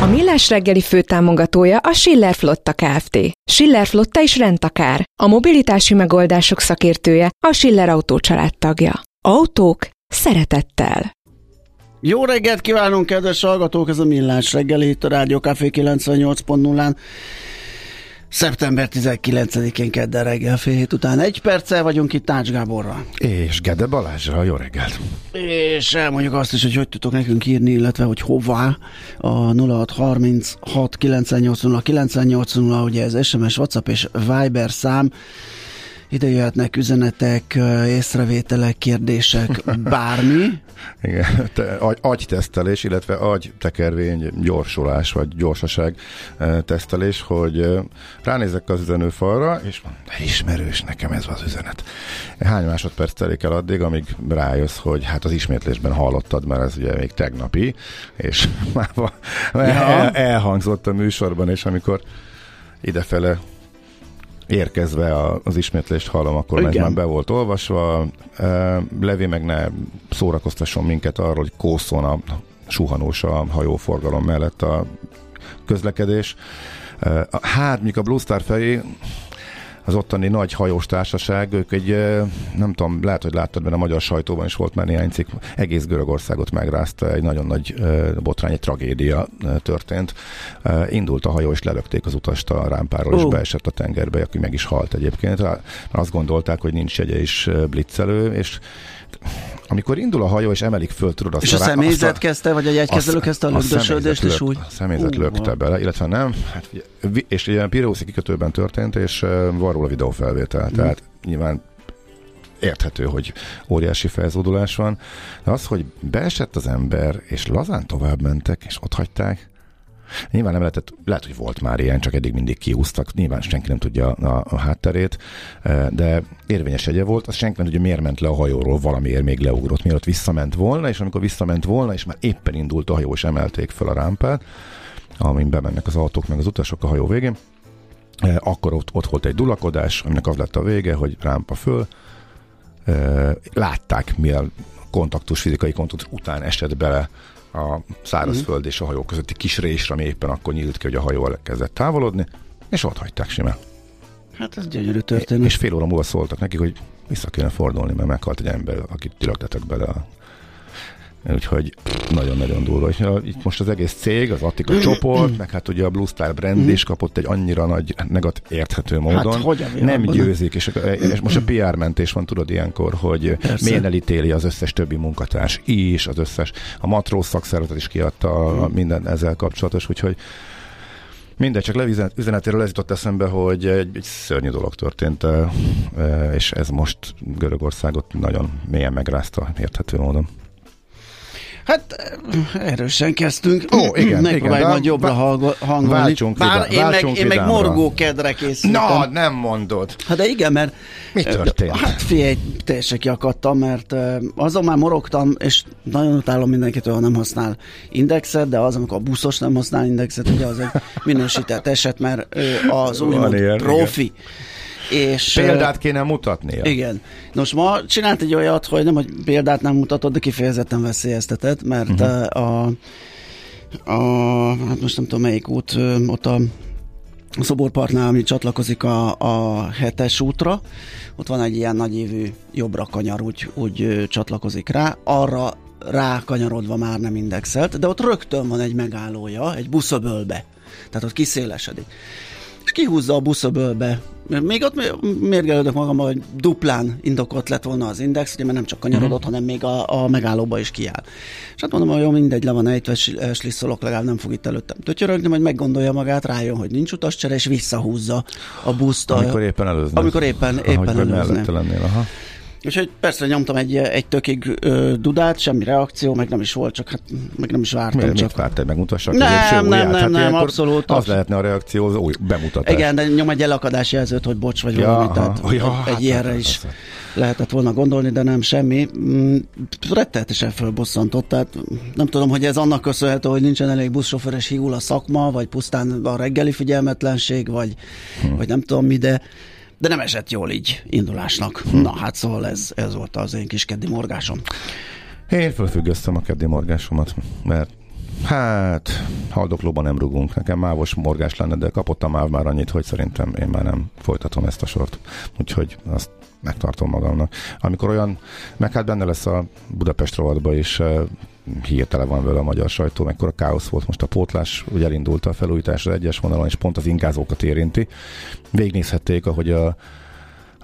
A Millás reggeli főtámogatója a Schiller Flotta Kft. Schiller Flotta is rendtakár. A mobilitási megoldások szakértője a Schiller Autó tagja. Autók szeretettel. Jó reggelt kívánunk, kedves hallgatók! Ez a Millás reggeli itt a Rádió Café 98.0-án. Szeptember 19-én kedden reggel fél hét után egy perccel vagyunk itt Tács Gáborral. És Gede Balázsra, jó reggelt! És elmondjuk azt is, hogy hogy tudtok nekünk írni, illetve hogy hová a 0636 980 980, ugye ez SMS, WhatsApp és Viber szám. Ide jöhetnek üzenetek, észrevételek, kérdések, bármi. Igen, te, agy, agytesztelés, illetve agytekervény gyorsulás, vagy gyorsaság tesztelés, hogy ránézek az üzenőfalra, és de ismerős nekem ez az üzenet. Hány másodperc telik el addig, amíg rájössz, hogy hát az ismétlésben hallottad, mert ez ugye még tegnapi, és már el, elhangzott a műsorban, és amikor idefele érkezve az ismétlést hallom, akkor Igen. ez már be volt olvasva. Levi meg ne szórakoztasson minket arról, hogy kószon a suhanós a hajóforgalom mellett a közlekedés. Hát, mikor a Blue Star felé az ottani nagy hajós társaság, ők egy, nem tudom, lehet, hogy láttad benne a magyar sajtóban is volt már néhány cikk, egész Görögországot megrázta, egy nagyon nagy botrány, egy tragédia történt. Indult a hajó, és lelökték az utast a rámpáról, uh. és beesett a tengerbe, aki meg is halt egyébként. Azt gondolták, hogy nincs jegye is blitzelő, és amikor indul a hajó, és emelik föl, tudod azt És a, személyzet azt a, kezdte, vagy a jegykezelő kezdte a lögdösödést, és úgy? A személyzet uh, lökte bele, illetve nem. Hát, és ilyen Pireuszi kikötőben történt, és van róla videófelvétel, mm. tehát nyilván érthető, hogy óriási felzódulás van, de az, hogy beesett az ember, és lazán tovább mentek, és ott hagyták, Nyilván nem lehetett, lehet, hogy volt már ilyen, csak eddig mindig kiúztak, nyilván senki nem tudja a, a hátterét, e, de érvényes egye volt, az senki nem tudja, miért ment le a hajóról, valamiért még leugrott, mielőtt visszament volna, és amikor visszament volna, és már éppen indult a hajó, és emelték fel a rámpát, amin bemennek az autók, meg az utasok a hajó végén, e, akkor ott, ott volt egy dulakodás, aminek az lett a vége, hogy rámpa föl, e, látták, milyen kontaktus, fizikai kontaktus után esett bele a szárazföld uh-huh. és a hajó közötti kis résre, ami éppen akkor nyílt ki, hogy a hajó elkezdett távolodni, és ott hagyták simán. Hát ez gyönyörű történet. És fél óra múlva szóltak neki, hogy vissza kéne fordulni, mert meghalt egy ember, akit tilaktetek bele a Úgyhogy nagyon-nagyon durva. És itt most az egész cég, az Attika csoport, meg hát ugye a Blue Star brand is kapott egy annyira nagy negat érthető hát módon. Hát, hogy nem győzik, és, és most a PR mentés van, tudod ilyenkor, hogy Persze. elítéli az összes többi munkatárs is, az összes, a matróz szakszervezet is kiadta a, minden ezzel kapcsolatos, úgyhogy Mindegy, csak le üzenetéről ez jutott eszembe, hogy egy, egy szörnyű dolog történt, és ez most Görögországot nagyon mélyen megrázta érthető módon. Hát erősen kezdtünk. Ó, igen, Megpróbálj igen. majd jobbra hangolni. Váltsunk Bár én, meg, én meg morgó kedre készültem. Na, nem mondod. Hát de igen, mert... Mi történt? Hát figyelj, teljesen kiakadtam, mert azon már morogtam, és nagyon utálom mindenkit, hogy nem használ indexet, de az, amikor a buszos nem használ indexet, ugye az egy minősített eset, mert az úgymond profi. Igen És, Példát kéne mutatnia. Igen. Nos, ma csinált egy olyat, hogy nem, hogy példát nem mutatod, de kifejezetten veszélyeztetett, mert uh-huh. a, a, hát most nem tudom melyik út, ott a a szoborpartnál, ami csatlakozik a, a hetes útra, ott van egy ilyen nagy évű jobbra kanyar, úgy, úgy csatlakozik rá, arra rá kanyarodva már nem indexelt, de ott rögtön van egy megállója, egy buszöbölbe, tehát ott kiszélesedik és kihúzza a buszöbölbe. Még ott mérgelődök magam, hogy duplán indokolt lett volna az index, ugye, mert nem csak kanyarodott, uh-huh. hanem még a, a megállóba is kiáll. És hát mondom, hogy jó, mindegy, le van ejtve, slisszolok, legalább nem fog itt előttem tötyörögni, majd meggondolja magát, rájön, hogy nincs utascsere, és visszahúzza a buszt. Amikor éppen előznek. Amikor éppen, éppen lennél, aha. Úgyhogy persze nyomtam egy, egy tökig ö, dudát, semmi reakció, meg nem is volt, csak hát meg nem is vártam. Miért, csak... mit vártál, megmutassak nem, nem, nem, nem, hát nem, abszolút. Az lehetne a reakció, az új bemutatás. Igen, de nyom egy elakadás jelzőt, hogy bocs vagy ja, valami, tehát ja, egy, hát, ilyenre hát, is hát, lehetett volna gondolni, de nem semmi. Mm, rettenetesen fölbosszantott, tehát nem tudom, hogy ez annak köszönhető, hogy nincsen elég buszsofőres hígul a szakma, vagy pusztán a reggeli figyelmetlenség, vagy, hm. vagy nem tudom mi, de de nem esett jól így indulásnak. Na hát szóval ez, ez volt az én kis keddi morgásom. Én felfüggöztem a keddi morgásomat, mert Hát, haldoklóban nem rugunk. Nekem mávos morgás lenne, de kapott a máv már annyit, hogy szerintem én már nem folytatom ezt a sort. Úgyhogy azt megtartom magamnak. Amikor olyan, meg hát benne lesz a Budapest rovatba is hirtelen van vele a magyar sajtó, mekkora káosz volt most a pótlás, ugye elindult a felújítás egyes vonalon, és pont az ingázókat érinti. Végnézhették, ahogy a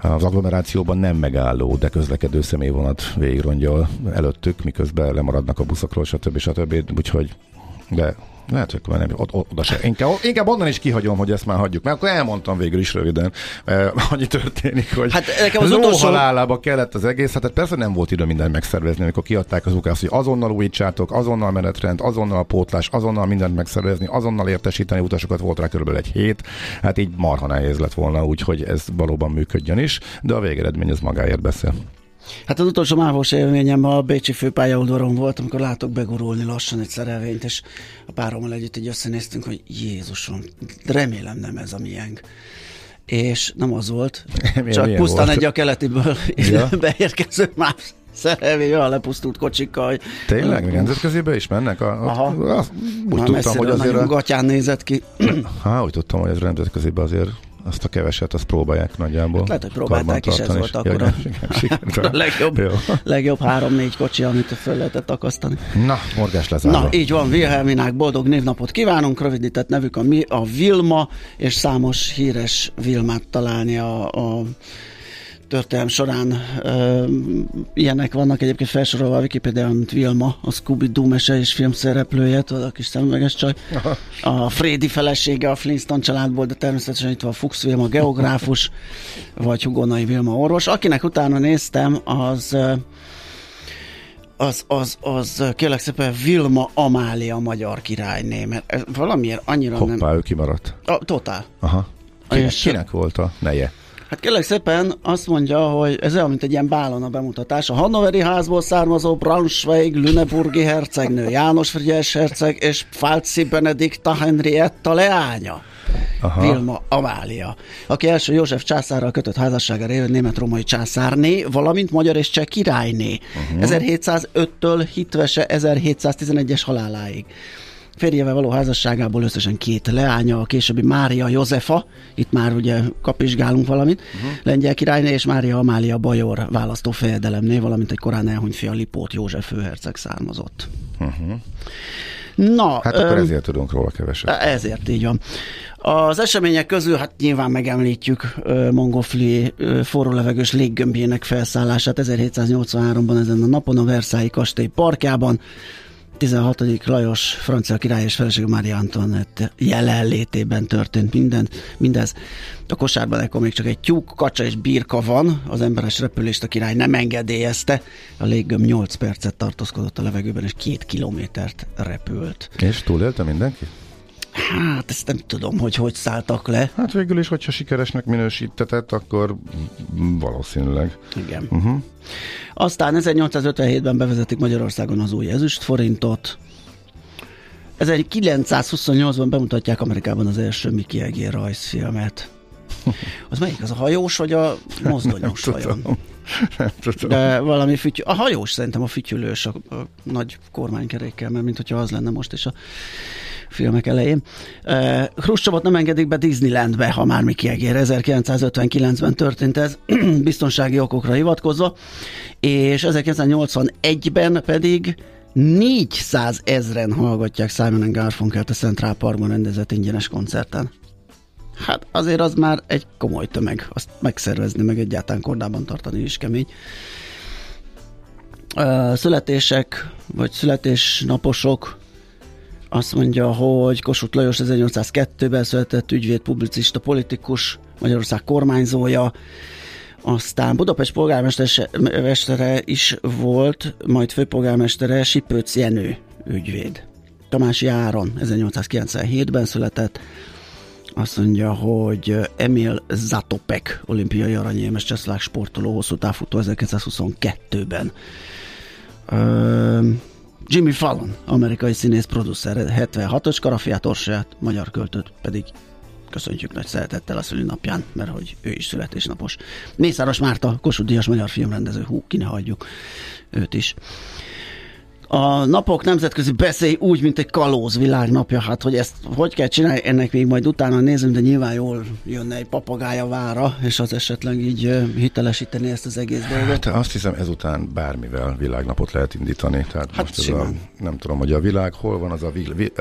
az agglomerációban nem megálló, de közlekedő személyvonat végigrongyol előttük, miközben lemaradnak a buszokról, stb. stb. Úgyhogy de lehet, hogy nem, oda, se. Inkább, inkább onnan is kihagyom, hogy ezt már hagyjuk, mert akkor elmondtam végül is röviden. Eh, annyi történik, hogy hát nekem az utolsó... halálába kellett az egész, hát persze nem volt idő mindent megszervezni, amikor kiadták az ukász, hogy azonnal újítsátok, azonnal menetrend, azonnal a pótlás, azonnal mindent megszervezni, azonnal értesíteni utasokat volt rá körülbelül egy hét, hát így marha nehéz lett volna, úgyhogy ez valóban működjön is, de a végeredmény az magáért beszél. Hát az utolsó mávos élményem a Bécsi főpályaudvaron volt, amikor látok begurulni lassan egy szerelvényt, és a párommal együtt így összenéztünk, hogy Jézusom, remélem nem ez a miénk és nem az volt, milyen, csak milyen pusztán volt? egy a keletiből ja. beérkező más szerelvény, olyan lepusztult kocsikkal. Hogy Tényleg? Még nemzetközébe is mennek? A, Aha. Azt, úgy Már tudtam, hogy azért... A... gatyán nézett ki. Ha, úgy tudtam, hogy ez nemzetközébe azért azt a keveset, azt próbálják nagyjából. Hát lehet, hogy próbálták is, ez volt akkor a, a legjobb, legjobb három-négy kocsi, amit fel lehetett akasztani. Na, morgás lezárva. Na, így van, Wilhelminák boldog névnapot kívánunk, rövidített nevük a, a Vilma, és számos híres Vilmát találni a, a történelm során ö, ilyenek vannak egyébként felsorolva a Wikipedia, mint Vilma, a Scooby-Doo mese és filmszereplője, tudod, a kis szemüveges csaj. A Freddy felesége a Flintstone családból, de természetesen itt van Fuchs Vilma geográfus, vagy Hugonai Vilma orvos. Akinek utána néztem, az az, az, az kérlek szépen Vilma Amália magyar királyné, mert valamiért annyira Hoppá, nem... ő kimaradt. A, totál. Aha. Kinek, és, kinek volt a neje? Hát kérlek szépen azt mondja, hogy ez olyan, mint egy ilyen bálon a bemutatás. A Hannoveri házból származó Braunschweig Lüneburgi hercegnő, János Frigyes herceg és Pfalci Benedikta Henrietta leánya. Aha. Vilma Amália, aki első József császárral kötött házassága révén német-római császárné, valamint magyar és cseh királyné. Uh-huh. 1705-től hitvese 1711-es haláláig. Férjével való házasságából összesen két leánya, a későbbi Mária Józefa, itt már ugye kapizsgálunk valamit, uh-huh. lengyel királyné és Mária Amália Bajor választó fejedelemné, valamint egy korán elhunyt fia Lipót József főherceg származott. Uh-huh. Na, hát akkor öm, ezért tudunk róla keveset. Ezért így van. Az események közül hát nyilván megemlítjük uh, Mongofli uh, forró levegős léggömbjének felszállását 1783-ban ezen a napon a Versailles kastély parkjában. 16. Lajos francia király és feleség Mária Antoinette jelenlétében történt minden, mindez. A kosárban ekkor még csak egy tyúk, kacsa és birka van, az emberes repülést a király nem engedélyezte. A léggöm 8 percet tartózkodott a levegőben, és két kilométert repült. És túlélte mindenki? Hát ezt nem tudom, hogy hogy szálltak le. Hát végül is, hogyha sikeresnek minősítetett, akkor valószínűleg. Igen. Uh-huh. Aztán 1857-ben bevezetik Magyarországon az új ezüst forintot. 1928-ban bemutatják Amerikában az első Mickey Egér rajzfilmet. Az melyik? Az a hajós, vagy a mozdonyos Nem vajon? tudom. Nem tudom. De valami fütyű, a hajós szerintem a fütyülős a, a nagy kormánykerékkel, mert mint hogyha az lenne most is a filmek elején. Hruscsovot nem engedik be Disneylandbe, ha már mi kiegér. 1959-ben történt ez, biztonsági okokra hivatkozva, és 1981-ben pedig 400 ezren hallgatják Simon Garfunkelt a Central Parkban rendezett ingyenes koncerten. Hát azért az már egy komoly tömeg, azt megszervezni, meg egyáltalán kordában tartani is kemény. Ö, Születések, vagy születésnaposok, azt mondja, hogy Kossuth Lajos 1802-ben született ügyvéd, publicista, politikus, Magyarország kormányzója, aztán Budapest polgármestere is volt, majd főpolgármestere Sipőc Jenő ügyvéd. Tamási Áron 1897-ben született, azt mondja, hogy Emil Zatopek, olimpiai aranyérmes csehszlovák sportoló, hosszú távfutó 1922-ben. Ö, Jimmy Fallon, amerikai színész producer, 76-os karafiát, orsaját, magyar költőt pedig köszöntjük nagy szeretettel a szülinapján, mert hogy ő is születésnapos. Mészáros Márta, Kossuth Díjas magyar filmrendező, hú, ki ne hagyjuk őt is. A napok nemzetközi beszély úgy, mint egy kalóz világnapja, hát hogy ezt hogy kell csinálni, ennek még majd utána nézünk, de nyilván jól jönne egy papagája vára, és az esetleg így hitelesíteni ezt az egész dolgot. Hát azt hiszem ezután bármivel világnapot lehet indítani. Tehát Hát most ez a, simán. nem tudom, hogy a világ hol van, az a vil, vi,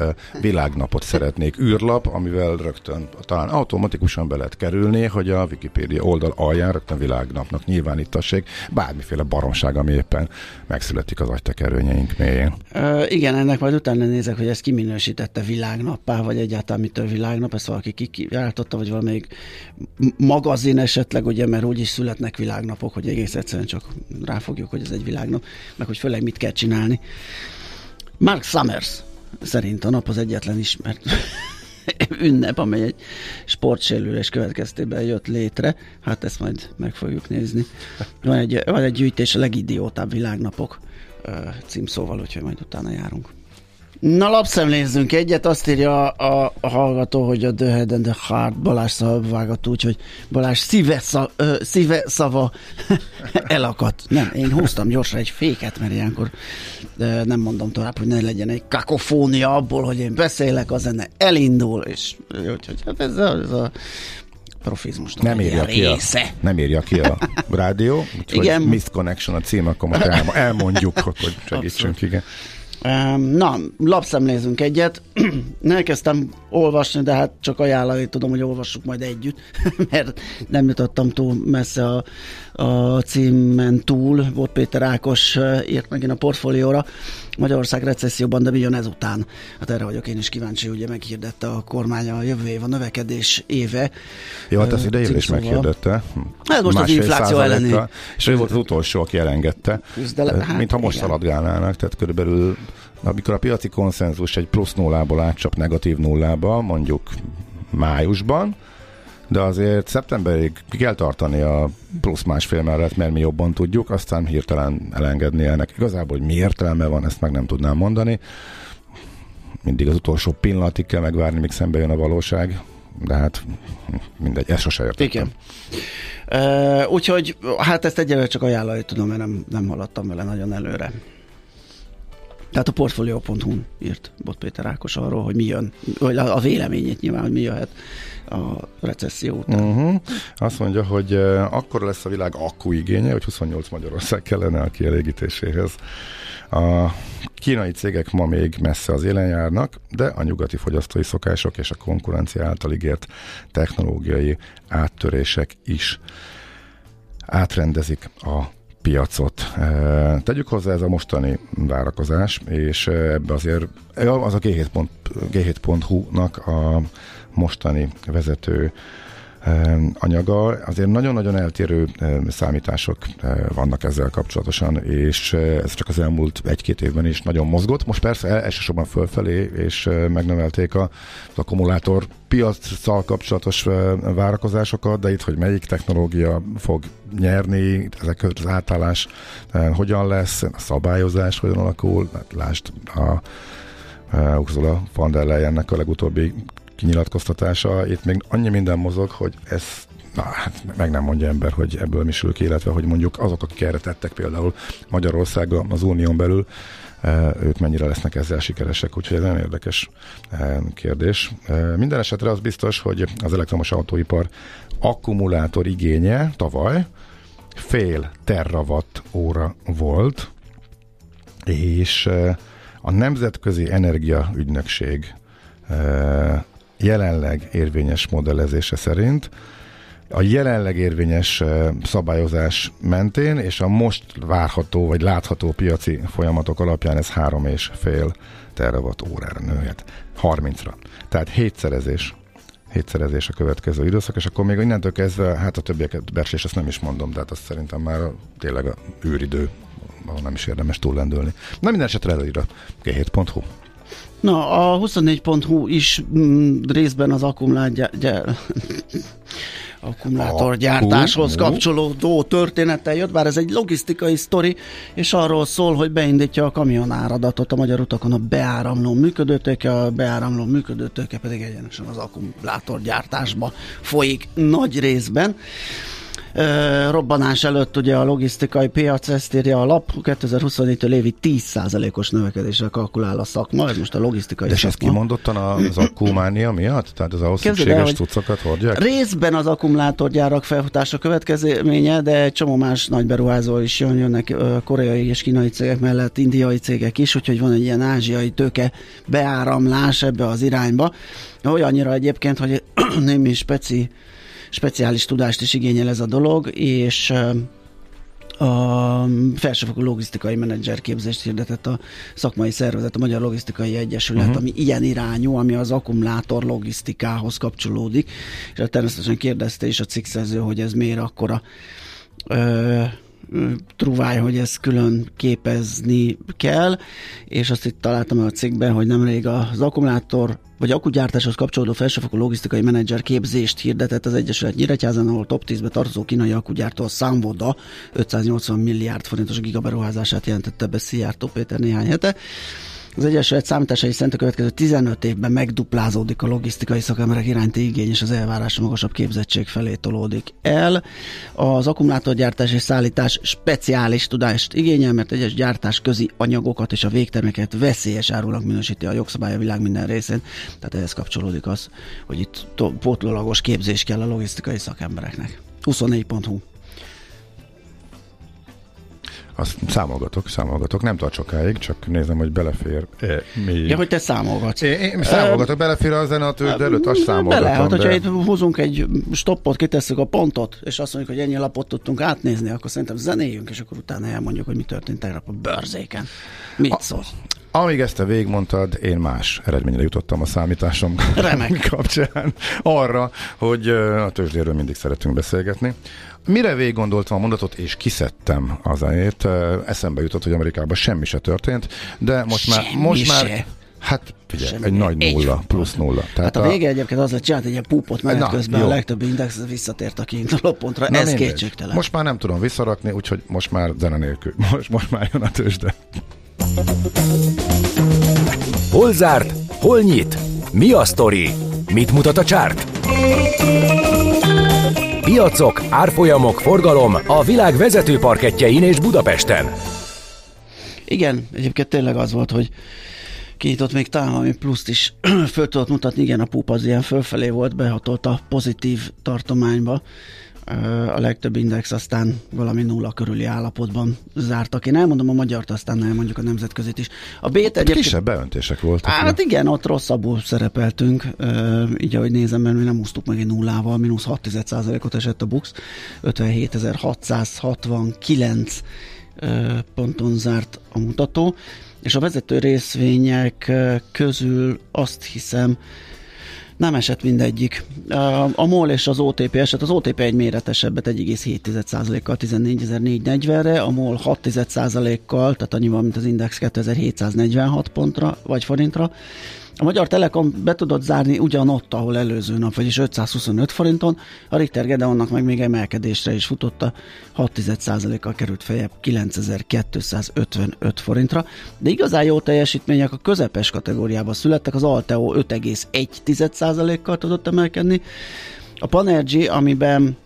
világnapot szeretnék űrlap, amivel rögtön talán automatikusan be lehet kerülni, hogy a Wikipédia oldal alján rögtön világnapnak nyilvánítassék bármiféle baromság, ami éppen megszületik az agytekerőnyeink mélyén. Ö, igen, ennek majd utána nézek, hogy ezt kiminősítette világnappá, vagy egyáltalán mitől világnap, ezt valaki kiváltotta, vagy valamelyik magazin esetleg, ugye, mert úgy is születnek világnapok, hogy egész egyszerűen csak ráfogjuk, hogy ez egy világnap, meg hogy főleg mit kell csinálni. Mark Summers szerint a nap az egyetlen ismert ünnep, amely egy sportsérülés következtében jött létre. Hát ezt majd meg fogjuk nézni. Van egy, van egy gyűjtés a legidiótább világnapok címszóval, úgyhogy majd utána járunk. Na, lapszemlézzünk egyet, azt írja a, a hallgató, hogy a The Head and the Heart Balázs szava úgy, hogy Balázs szíve, szav, ö, szíve szava elakadt. Nem, én húztam gyorsan egy féket, mert ilyenkor de nem mondom tovább, hogy ne legyen egy kakofónia abból, hogy én beszélek, a zene elindul, és úgyhogy hát ez a, ez a profizmusnak Nem írja, ki a, része. nem írja ki a rádió, úgyhogy Igen. Missed Connection a cím, akkor most elmo- elmondjuk, hogy segítsünk, igen. Um, Na, lapszemlézünk egyet. Elkezdtem olvasni, de hát csak ajánlani tudom, hogy olvassuk majd együtt, mert nem jutottam túl messze a, a címen túl. Volt Péter Ákos eh, írt megint a portfólióra. Magyarország recesszióban, de mi jön ezután? Hát erre vagyok én is kíváncsi, ugye meghirdette a kormány a jövő év a növekedés éve. Jó, hát Ö, ezt idejére is meghirdette. Hát most az infláció elleni És ő volt az utolsó, aki elengedte. Küzdelem, hát Mintha most igen. szaladgálnának, tehát körülbelül amikor a piaci konszenzus egy plusz nullából átcsap negatív nullába, mondjuk májusban, de azért szeptemberig ki kell tartani a plusz másfél mellett, mert mi jobban tudjuk, aztán hirtelen elengedni ennek. Igazából, hogy mi értelme van, ezt meg nem tudnám mondani. Mindig az utolsó pillanatig kell megvárni, míg szembe jön a valóság, de hát mindegy, ezt sose értettem. Igen. Uh, úgyhogy hát ezt egyelőre csak ajánlani tudom, mert nem, nem haladtam vele nagyon előre. Tehát a Portfolio.hu-n írt Bot Péter Ákos arról, hogy mi jön, vagy a, a véleményét nyilván, hogy mi jöhet a recesszió után. Uh-huh. Azt mondja, hogy uh, akkor lesz a világ akku igénye, hogy 28 Magyarország kellene a kielégítéséhez. A kínai cégek ma még messze az élen járnak, de a nyugati fogyasztói szokások és a konkurencia által ígért technológiai áttörések is átrendezik a piacot. E, Tegyük hozzá ez a mostani várakozás, és e, ebbe azért az a G7 pont, G7.hu-nak a mostani vezető e, anyaga. Azért nagyon-nagyon eltérő e, számítások e, vannak ezzel kapcsolatosan, és ez csak az elmúlt egy-két évben is nagyon mozgott. Most persze el- elsősorban fölfelé, és megnövelték az akkumulátor piacsal kapcsolatos várakozásokat, de itt, hogy melyik technológia fog nyerni, ezek között az átállás hogyan lesz, a szabályozás hogyan alakul, hát lásd a Ursula von der Leyennek a legutóbbi kinyilatkoztatása, itt még annyi minden mozog, hogy ez na, hát meg nem mondja ember, hogy ebből mi sül ki, illetve hogy mondjuk azok, akik erre tettek például Magyarország az unión belül, ők mennyire lesznek ezzel sikeresek, úgyhogy ez nagyon érdekes kérdés. Minden esetre az biztos, hogy az elektromos autóipar akkumulátor igénye tavaly fél terrawatt óra volt, és a Nemzetközi Energiaügynökség jelenleg érvényes modellezése szerint a jelenleg érvényes szabályozás mentén és a most várható vagy látható piaci folyamatok alapján ez három és fél terawatt órára nőhet. 30-ra. Tehát hétszerezés hétszerezés a következő időszak, és akkor még innentől kezdve, hát a többieket bersés, ezt nem is mondom, tehát azt szerintem már tényleg a űridő, ahol nem is érdemes túllendülni. Na minden esetre előír a g7.hu. Na, a 24.hu is mm, részben az akkumulátor akkumulátorgyártáshoz kapcsolódó történettel jött, bár ez egy logisztikai sztori, és arról szól, hogy beindítja a kamionáradatot a magyar utakon a beáramló működőtőke, a beáramló működőtőke pedig egyenesen az akkumulátorgyártásba folyik nagy részben robbanás előtt ugye a logisztikai piac, ezt írja a lap, 2024-től évi 10%-os növekedésre kalkulál a szakma, ez most a logisztikai De és ez kimondottan az akkumánia miatt? Tehát az ahhoz Képzeld szükséges cuccokat hordják? Részben az akkumulátorgyárak felfutása következménye, de egy csomó más nagy beruházó is jön, jönnek koreai és kínai cégek mellett indiai cégek is, úgyhogy van egy ilyen ázsiai tőke beáramlás ebbe az irányba. Olyannyira egyébként, hogy némi speci speciális tudást is igényel ez a dolog, és a felsőfokú logisztikai menedzser képzést hirdetett a szakmai szervezet, a Magyar Logisztikai Egyesület, uh-huh. ami ilyen irányú, ami az akkumulátor logisztikához kapcsolódik, és természetesen kérdezte is a cikkszerző, hogy ez miért akkora ö, truváj, hogy ezt külön képezni kell, és azt itt találtam a cikkben, hogy nemrég az akkumulátor vagy akkugyártáshoz kapcsolódó felsőfokú logisztikai menedzser képzést hirdetett az Egyesület Nyíregyházán, ahol top 10-be tartozó kínai akkugyártó a Számvoda 580 milliárd forintos gigaberuházását jelentette be Szijjártó Péter néhány hete. Az Egyesület számításai szerint a következő 15 évben megduplázódik a logisztikai szakemberek iránti igény, és az elvárás a magasabb képzettség felé tolódik el. Az akkumulátorgyártás és szállítás speciális tudást igényel, mert egyes gyártás közi anyagokat és a végterméket veszélyes árulnak minősíti a jogszabály a világ minden részén. Tehát ehhez kapcsolódik az, hogy itt pótlólagos képzés kell a logisztikai szakembereknek. 24.hu azt számolgatok, számolgatok, nem tart sokáig, csak nézem, hogy belefér e, még. Ja, hogy te számolgatsz. Én, én számolgatok, belefér a zene a tőzsde előtt, azt számolgatom. Bele, hát, de... hogyha itt húzunk egy stoppot, kitesszük a pontot, és azt mondjuk, hogy ennyi lapot tudtunk átnézni, akkor szerintem zenéjünk, és akkor utána elmondjuk, hogy mi történt tegnap a bőrzéken. Mit szól? Amíg ezt te végigmondtad, én más eredményre jutottam a számításom Remek. kapcsán arra, hogy a tőzsdéről mindig szeretünk beszélgetni. Mire végig gondoltam a mondatot, és kiszedtem az elét, eszembe jutott, hogy Amerikában semmi se történt, de most már, most se. már Hát figyelj, Semmi. egy nagy nulla, egy plusz nulla. Tehát hát a, a vége egyébként az, hogy csinált egy ilyen pupot menet na, közben, jó. a legtöbb index visszatért a kiinduló pontra, na, ez kétségtelen. Most már nem tudom visszarakni, úgyhogy most már zene nélkül. Most, most már jön a tőzsde. Hol zárt? Hol nyit? Mi a sztori? Mit mutat a csárt? Piacok, árfolyamok, forgalom a világ vezető parketjein és Budapesten. Igen, egyébként tényleg az volt, hogy kinyitott még talán ami pluszt is föl tudott mutatni, igen, a pup az ilyen fölfelé volt, behatolt a pozitív tartományba, a legtöbb index aztán valami nulla körüli állapotban zártak. Én elmondom a magyart, aztán elmondjuk a nemzetközit is. A B-t egyébként... Kisebb beöntések voltak. Hát ugye? igen, ott rosszabbul szerepeltünk, így ahogy nézem, mert mi nem úsztuk meg egy nullával, mínusz 6 ot esett a Bux, 57.669 ponton zárt a mutató, és a vezető részvények közül azt hiszem, nem esett mindegyik. A MOL és az OTP esett. Az OTP egy méretesebbet 1,7%-kal 14.440-re, a MOL 6%-kal, tehát annyival, mint az Index 2746 pontra vagy forintra, a Magyar Telekom be tudott zárni ugyanott, ahol előző nap, vagyis 525 forinton, a Richter Gedeonnak meg még emelkedésre is futotta, 6,1%-kal került fejebb 9255 forintra, de igazán jó teljesítmények a közepes kategóriában születtek, az Alteo 5,1%-kal tudott emelkedni, a Panergy, amiben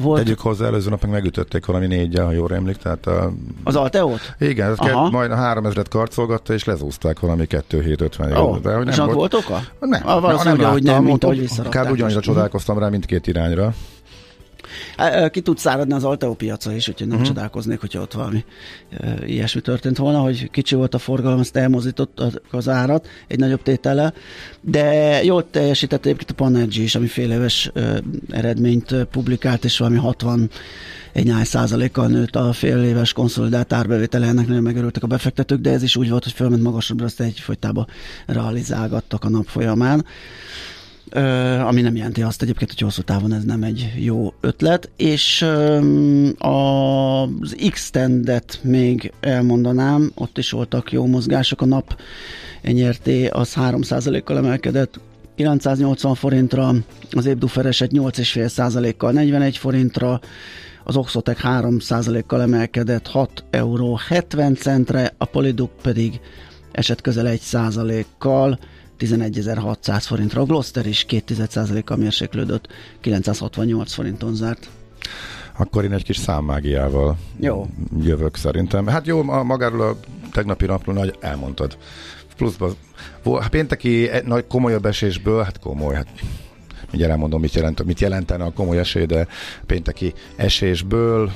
volt. Tegyük hozzá, előző nap meg megütötték valami négyel, ha jól emlik, tehát a... Az Alteót? Igen, ez kett, majd a 3000-et karcolgatta, és lezúzták valami 2750 oh, de, hogy nem és volt, volt oka? Nem, ah, nem, nem, hogy nem, mint ahogy Kb. ugyanannyira csodálkoztam rá mindkét irányra. Ki tud száradni az Alteo piaca is, úgyhogy nem uh-huh. csodálkoznék, hogyha ott valami ilyesmi történt volna, hogy kicsi volt a forgalom, azt elmozított az árat egy nagyobb tétele, de jól teljesített egyébként a Panergy is, ami fél éves eredményt publikált, és valami 60 egy nyáj százalékkal nőtt a fél éves konszolidált árbevétele, ennek nagyon megörültek a befektetők, de ez is úgy volt, hogy fölment magasabbra, azt egyfolytában realizálgattak a nap folyamán ami nem jelenti azt egyébként, hogy hosszú távon ez nem egy jó ötlet, és az X-tendet még elmondanám, ott is voltak jó mozgások, a nap nyerté az 3%-kal emelkedett, 980 forintra, az Ébdufereset 8,5%-kal 41 forintra, az Oxotec 3%-kal emelkedett 6 euró 70 centre, a Polyduk pedig esett közel 1%-kal 11.600 forintra. A Gloster is 2,1%-kal mérséklődött, 968 forinton zárt. Akkor én egy kis számmágiával jó. jövök szerintem. Hát jó, a, magáról a tegnapi napról nagy elmondtad. Pluszban, hát pénteki e, nagy komolyabb esésből, hát komoly, hát mindjárt elmondom, mit, jelent, mit jelentene a komoly esély, de pénteki esésből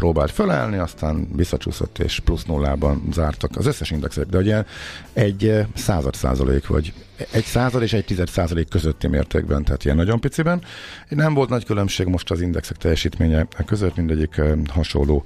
próbált fölállni, aztán visszacsúszott és plusz nullában zártak az összes indexek, de ugye egy eh, század százalék, vagy egy század és egy tized százalék közötti mértékben, tehát ilyen nagyon piciben. Nem volt nagy különbség most az indexek teljesítménye között, mindegyik eh, hasonló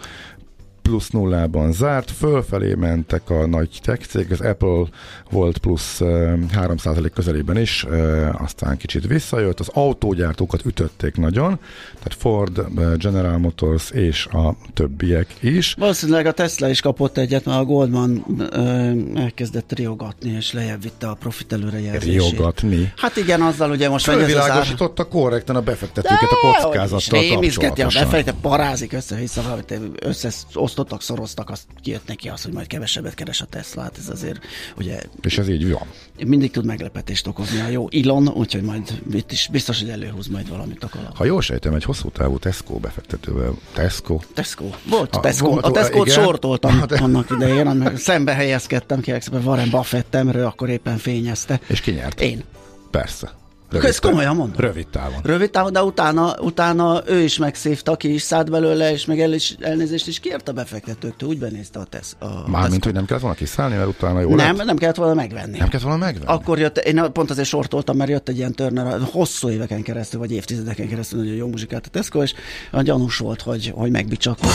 plusz nullában zárt, fölfelé mentek a nagy tech cég, az Apple volt plusz 3% közelében is, aztán kicsit visszajött, az autógyártókat ütötték nagyon, tehát Ford, General Motors és a többiek is. Valószínűleg a Tesla is kapott egyet, mert a Goldman elkezdett riogatni, és lejjebb vitte a profit előrejelzését. Riogatni? Hát igen, azzal ugye most megy ez az ár... korrektan a befektetőket a kockázattal kapcsolatosan. a befektető, parázik össze-vissza, összeosztottak, szoroztak, azt kijött neki az, hogy majd kevesebbet keres a Tesla. Hát ez azért, ugye... És ez így van. Mindig tud meglepetést okozni a jó Elon, úgyhogy majd itt is biztos, hogy előhúz majd valamit a kalap. Ha jól sejtem, egy hosszú távú Tesco befektetővel. Tesco? Tesco. Volt a, Tesco. Volt, a Tesco-t sortoltam de... annak idején, szembe helyezkedtem, kérlek szépen Warren Buffett-emről, akkor éppen fényezte. És ki nyert? Én. Persze. Rövid Ezt komolyan mondom. Rövid távon. Rövid távon, de utána, utána ő is megszívta, ki is szállt belőle, és meg el is, elnézést is kért a befektetőktől, úgy benézte a tesz. A Mármint, hogy nem kellett volna kiszállni, mert utána jó Nem, lett? nem kellett volna megvenni. Nem kellett volna megvenni? Akkor jött, én pont azért sortoltam, mert jött egy ilyen Turner, hosszú éveken keresztül, vagy évtizedeken keresztül nagyon jó muzsikát a Tesco, és a gyanús volt, hogy, hogy megbicsakolt.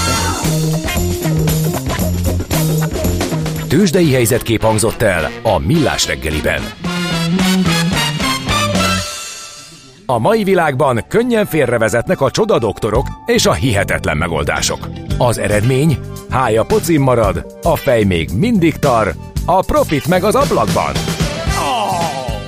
Tőzsdei helyzetkép hangzott el a Millás reggeliben. A mai világban könnyen félrevezetnek a csoda doktorok és a hihetetlen megoldások. Az eredmény? Hája pocim marad, a fej még mindig tar, a profit meg az ablakban.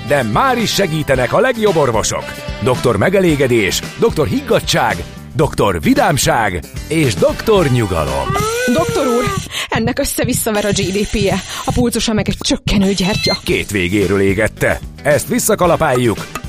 De már is segítenek a legjobb orvosok. Doktor megelégedés, doktor higgadság, doktor vidámság és doktor nyugalom. Doktor úr, ennek össze-visszaver a GDP-je, a pulcosa meg egy csökkenő gyertya. Két végéről égette. Ezt visszakalapáljuk,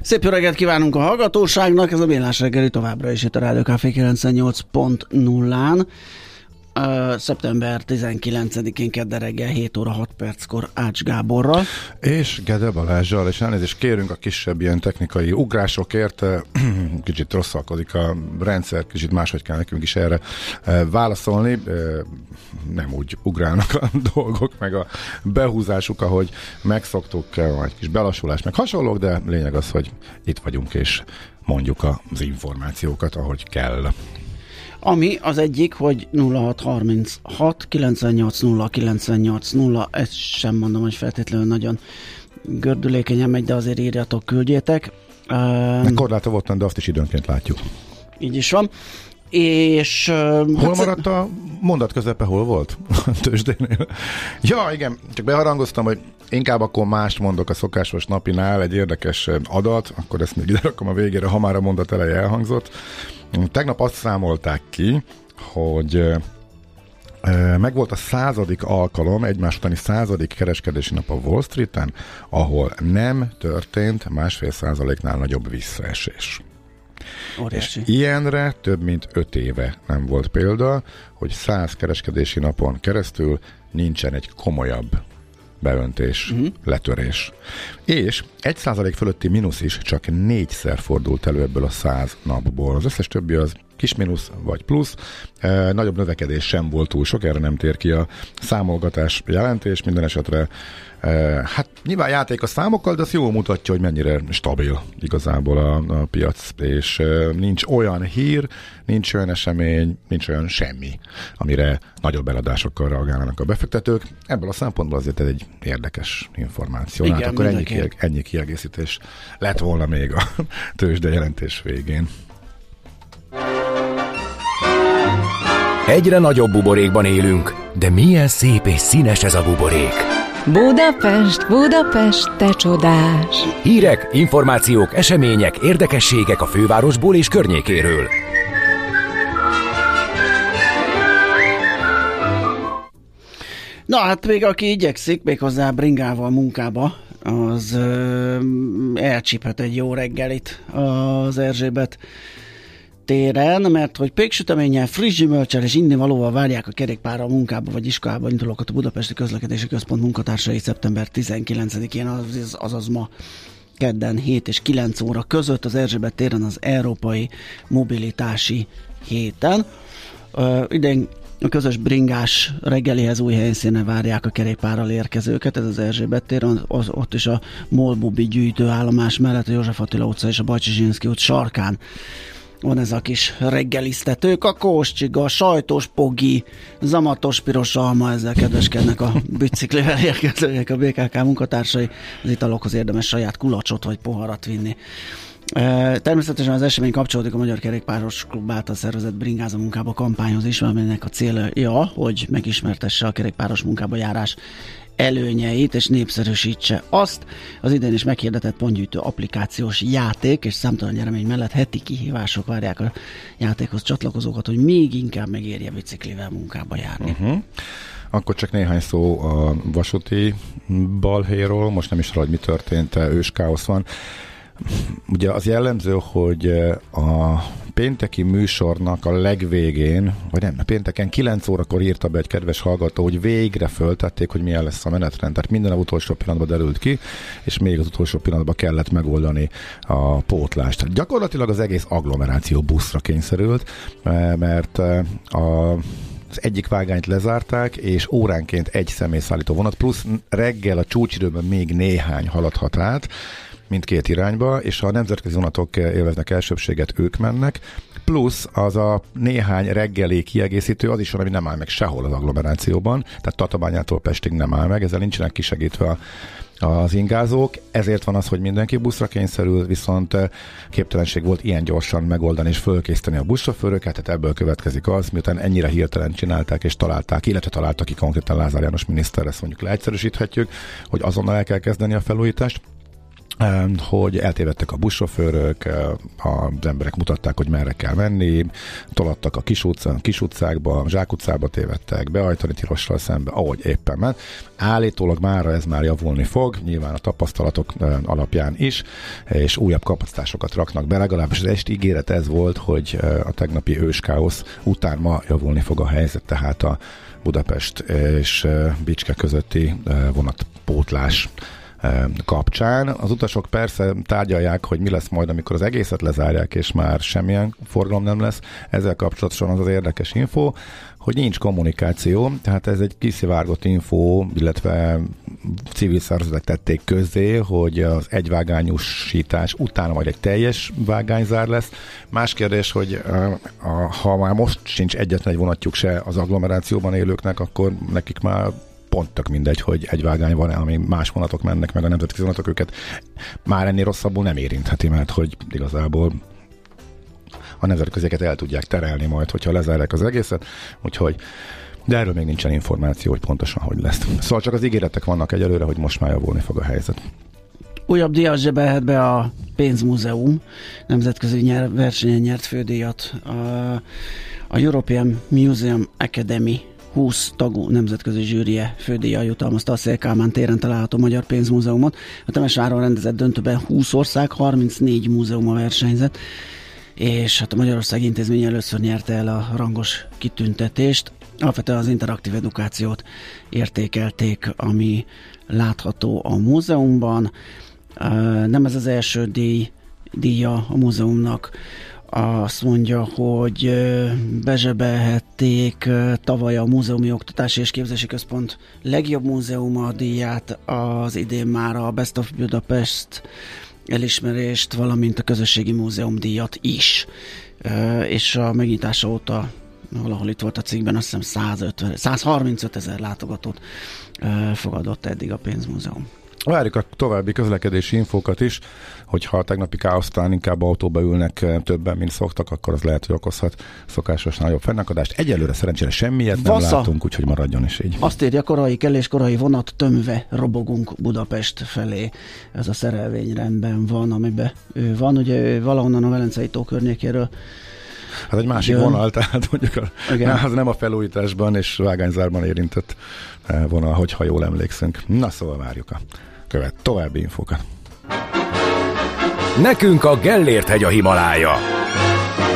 Szép jó reggelt kívánunk a hallgatóságnak, ez a Millás reggeli továbbra is itt a Rádió Café 98.0-án. Szeptember 19-én kedde reggel 7 óra 6 perckor Ács Gáborral. És Gede Balázsral, és elnézést kérünk a kisebb ilyen technikai ugrásokért. Kicsit rosszalkodik a rendszer, kicsit máshogy kell nekünk is erre válaszolni. Nem úgy ugrálnak a dolgok, meg a behúzásuk, ahogy megszoktuk, egy kis belassulás, meg hasonlók, de lényeg az, hogy itt vagyunk, és mondjuk az információkat, ahogy kell. Ami az egyik, hogy 0636 980 980, ezt sem mondom, hogy feltétlenül nagyon gördülékenyen megy, de azért írjatok, küldjétek. Uh, Korláta volt, de azt is időnként látjuk. Így is van. és... Hol hát maradt a mondat közepe, hol volt? Tőzsdénél. ja, igen, csak beharangoztam, hogy inkább akkor mást mondok a szokásos napinál, egy érdekes adat, akkor ezt még ide rakom a végére, ha már a mondat eleje elhangzott. Tegnap azt számolták ki, hogy meg volt a századik alkalom, egymás utáni századik kereskedési nap a Wall Street-en, ahol nem történt másfél százaléknál nagyobb visszaesés. Óriási. És ilyenre több mint öt éve nem volt példa, hogy száz kereskedési napon keresztül nincsen egy komolyabb beöntés, uh-huh. letörés. És egy százalék fölötti mínusz is csak négyszer fordult elő ebből a száz napból. Az összes többi az kis mínusz vagy plusz. E, nagyobb növekedés sem volt túl sok, erre nem tér ki a számolgatás jelentés. Minden esetre e, hát nyilván játék a számokkal, de az jól mutatja, hogy mennyire stabil igazából a, a piac, és e, nincs olyan hír, nincs olyan esemény, nincs olyan semmi, amire nagyobb eladásokkal reagálnak a befektetők. Ebből a szempontból azért ez egy érdekes információ. Igen, hát akkor ennyi, kieg- ennyi kiegészítés lett volna még a tőzsde jelentés végén. Egyre nagyobb buborékban élünk, de milyen szép és színes ez a buborék. Budapest, Budapest, te csodás! Hírek, információk, események, érdekességek a fővárosból és környékéről. Na hát még aki igyekszik, még hozzá bringával munkába, az ö, elcsíphet egy jó reggelit az Erzsébet téren, mert hogy péksüteménnyel, friss gyümölcsel és valóval várják a kerékpára a munkába vagy iskolába indulókat a Budapesti Közlekedési Központ munkatársai szeptember 19-én, azaz, azaz ma kedden 7 és 9 óra között az Erzsébet téren az Európai Mobilitási Héten. Uh, idén a közös bringás reggelihez új helyszínen várják a kerékpárral érkezőket, ez az Erzsébet tér, az, ott is a Molbubi gyűjtőállomás mellett a József Attila utca és a Bajcsi út sarkán van ez a kis reggelisztető, kakós csiga, sajtos pogi, zamatos piros alma, ezzel kedveskednek a biciklivel érkezőek a BKK munkatársai. Az italokhoz érdemes saját kulacsot vagy poharat vinni. Természetesen az esemény kapcsolódik a Magyar Kerékpáros Klub által szervezett Bringáza munkába kampányhoz is, aminek a célja, hogy megismertesse a kerékpáros munkába járás előnyeit, és népszerűsítse azt. Az idén is meghirdetett pontgyűjtő applikációs játék, és számtalan nyeremény mellett heti kihívások várják a játékhoz csatlakozókat, hogy még inkább megérje biciklivel munkába járni. Uh-huh. Akkor csak néhány szó a vasúti balhéról, most nem is arra, hogy mi történt, ős káosz van. Ugye az jellemző, hogy a pénteki műsornak a legvégén, vagy nem, pénteken 9 órakor írta be egy kedves hallgató, hogy végre föltették, hogy milyen lesz a menetrend. Tehát minden a utolsó pillanatban derült ki, és még az utolsó pillanatban kellett megoldani a pótlást. Gyakorlatilag az egész agglomeráció buszra kényszerült, mert a az egyik vágányt lezárták, és óránként egy személyszállító vonat, plusz reggel a csúcsidőben még néhány haladhat át, mindkét irányba, és ha a nemzetközi vonatok élveznek elsőbséget, ők mennek, plusz az a néhány reggeli kiegészítő, az is ami nem áll meg sehol az agglomerációban, tehát Tatabányától Pestig nem áll meg, ezzel nincsenek kisegítve a az ingázók, ezért van az, hogy mindenki buszra kényszerül, viszont eh, képtelenség volt ilyen gyorsan megoldani és fölkészíteni a buszsofőröket, tehát ebből következik az, miután ennyire hirtelen csinálták és találták, illetve találtak ki konkrétan Lázár János miniszter, ezt mondjuk leegyszerűsíthetjük, hogy azonnal el kell kezdeni a felújítást, hogy eltévedtek a buszsofőrök, az emberek mutatták, hogy merre kell menni, tolattak a kis, utca, kis utcákba, zsákutcába tévedtek, beajtani tilossal szembe, ahogy éppen ment. Állítólag már ez már javulni fog, nyilván a tapasztalatok alapján is, és újabb kapacitásokat raknak be, legalábbis az esti ígéret ez volt, hogy a tegnapi őskáosz után ma javulni fog a helyzet, tehát a Budapest és Bicske közötti vonatpótlás kapcsán. Az utasok persze tárgyalják, hogy mi lesz majd, amikor az egészet lezárják, és már semmilyen forgalom nem lesz. Ezzel kapcsolatosan az az érdekes info, hogy nincs kommunikáció, tehát ez egy kiszivárgott info, illetve civil szervezetek tették közzé, hogy az egyvágányosítás utána majd egy teljes vágányzár lesz. Más kérdés, hogy ha már most sincs egyetlen egy vonatjuk se az agglomerációban élőknek, akkor nekik már pont tök mindegy, hogy egy vágány van, ami más vonatok mennek, meg a nemzetközi vonatok őket már ennél rosszabbul nem érintheti, mert hogy igazából a nemzetközieket el tudják terelni majd, hogyha lezárják az egészet. Úgyhogy de erről még nincsen információ, hogy pontosan hogy lesz. Szóval csak az ígéretek vannak egyelőre, hogy most már javulni fog a helyzet. Újabb díjat zsebelhet be a Pénzmúzeum, nemzetközi nyer, versenyen nyert fődíjat. A, a European Museum Academy 20 tagú nemzetközi zsűrie fődíja jutalmazta a Szélkálmán téren található Magyar Pénzmúzeumot. A Temes Áron rendezett döntőben 20 ország, 34 múzeum a versenyzet és hát a Magyarország intézmény először nyerte el a rangos kitüntetést. Alapvetően az interaktív edukációt értékelték, ami látható a múzeumban. Nem ez az első díj, díja a múzeumnak. Azt mondja, hogy bezsebelhették tavaly a Múzeumi Oktatási és Képzési Központ legjobb múzeuma díját, az idén már a Best of Budapest elismerést, valamint a Közösségi Múzeum díjat is. És a megnyitása óta valahol itt volt a cikkben, azt hiszem 150, 135 ezer látogatót fogadott eddig a pénzmúzeum. Várjuk a további közlekedési infókat is, hogyha a tegnapi káosztán inkább autóba ülnek többen, mint szoktak, akkor az lehet, hogy okozhat szokásos nagyobb fennakadást. Egyelőre szerencsére semmiet nem Vassza. látunk, úgyhogy maradjon is így. Azt írja, korai kellés, korai vonat tömve robogunk Budapest felé. Ez a szerelvény rendben van, amiben ő van. Ugye ő valahonnan a Velencei tó környékéről Hát egy másik Jön. vonal, tehát mondjuk a, Igen. az nem a felújításban és vágányzárban érintett eh, vonal, hogyha jól emlékszünk. Na szóval várjuk a követ további infókat. Nekünk a Gellért hegy a Himalája.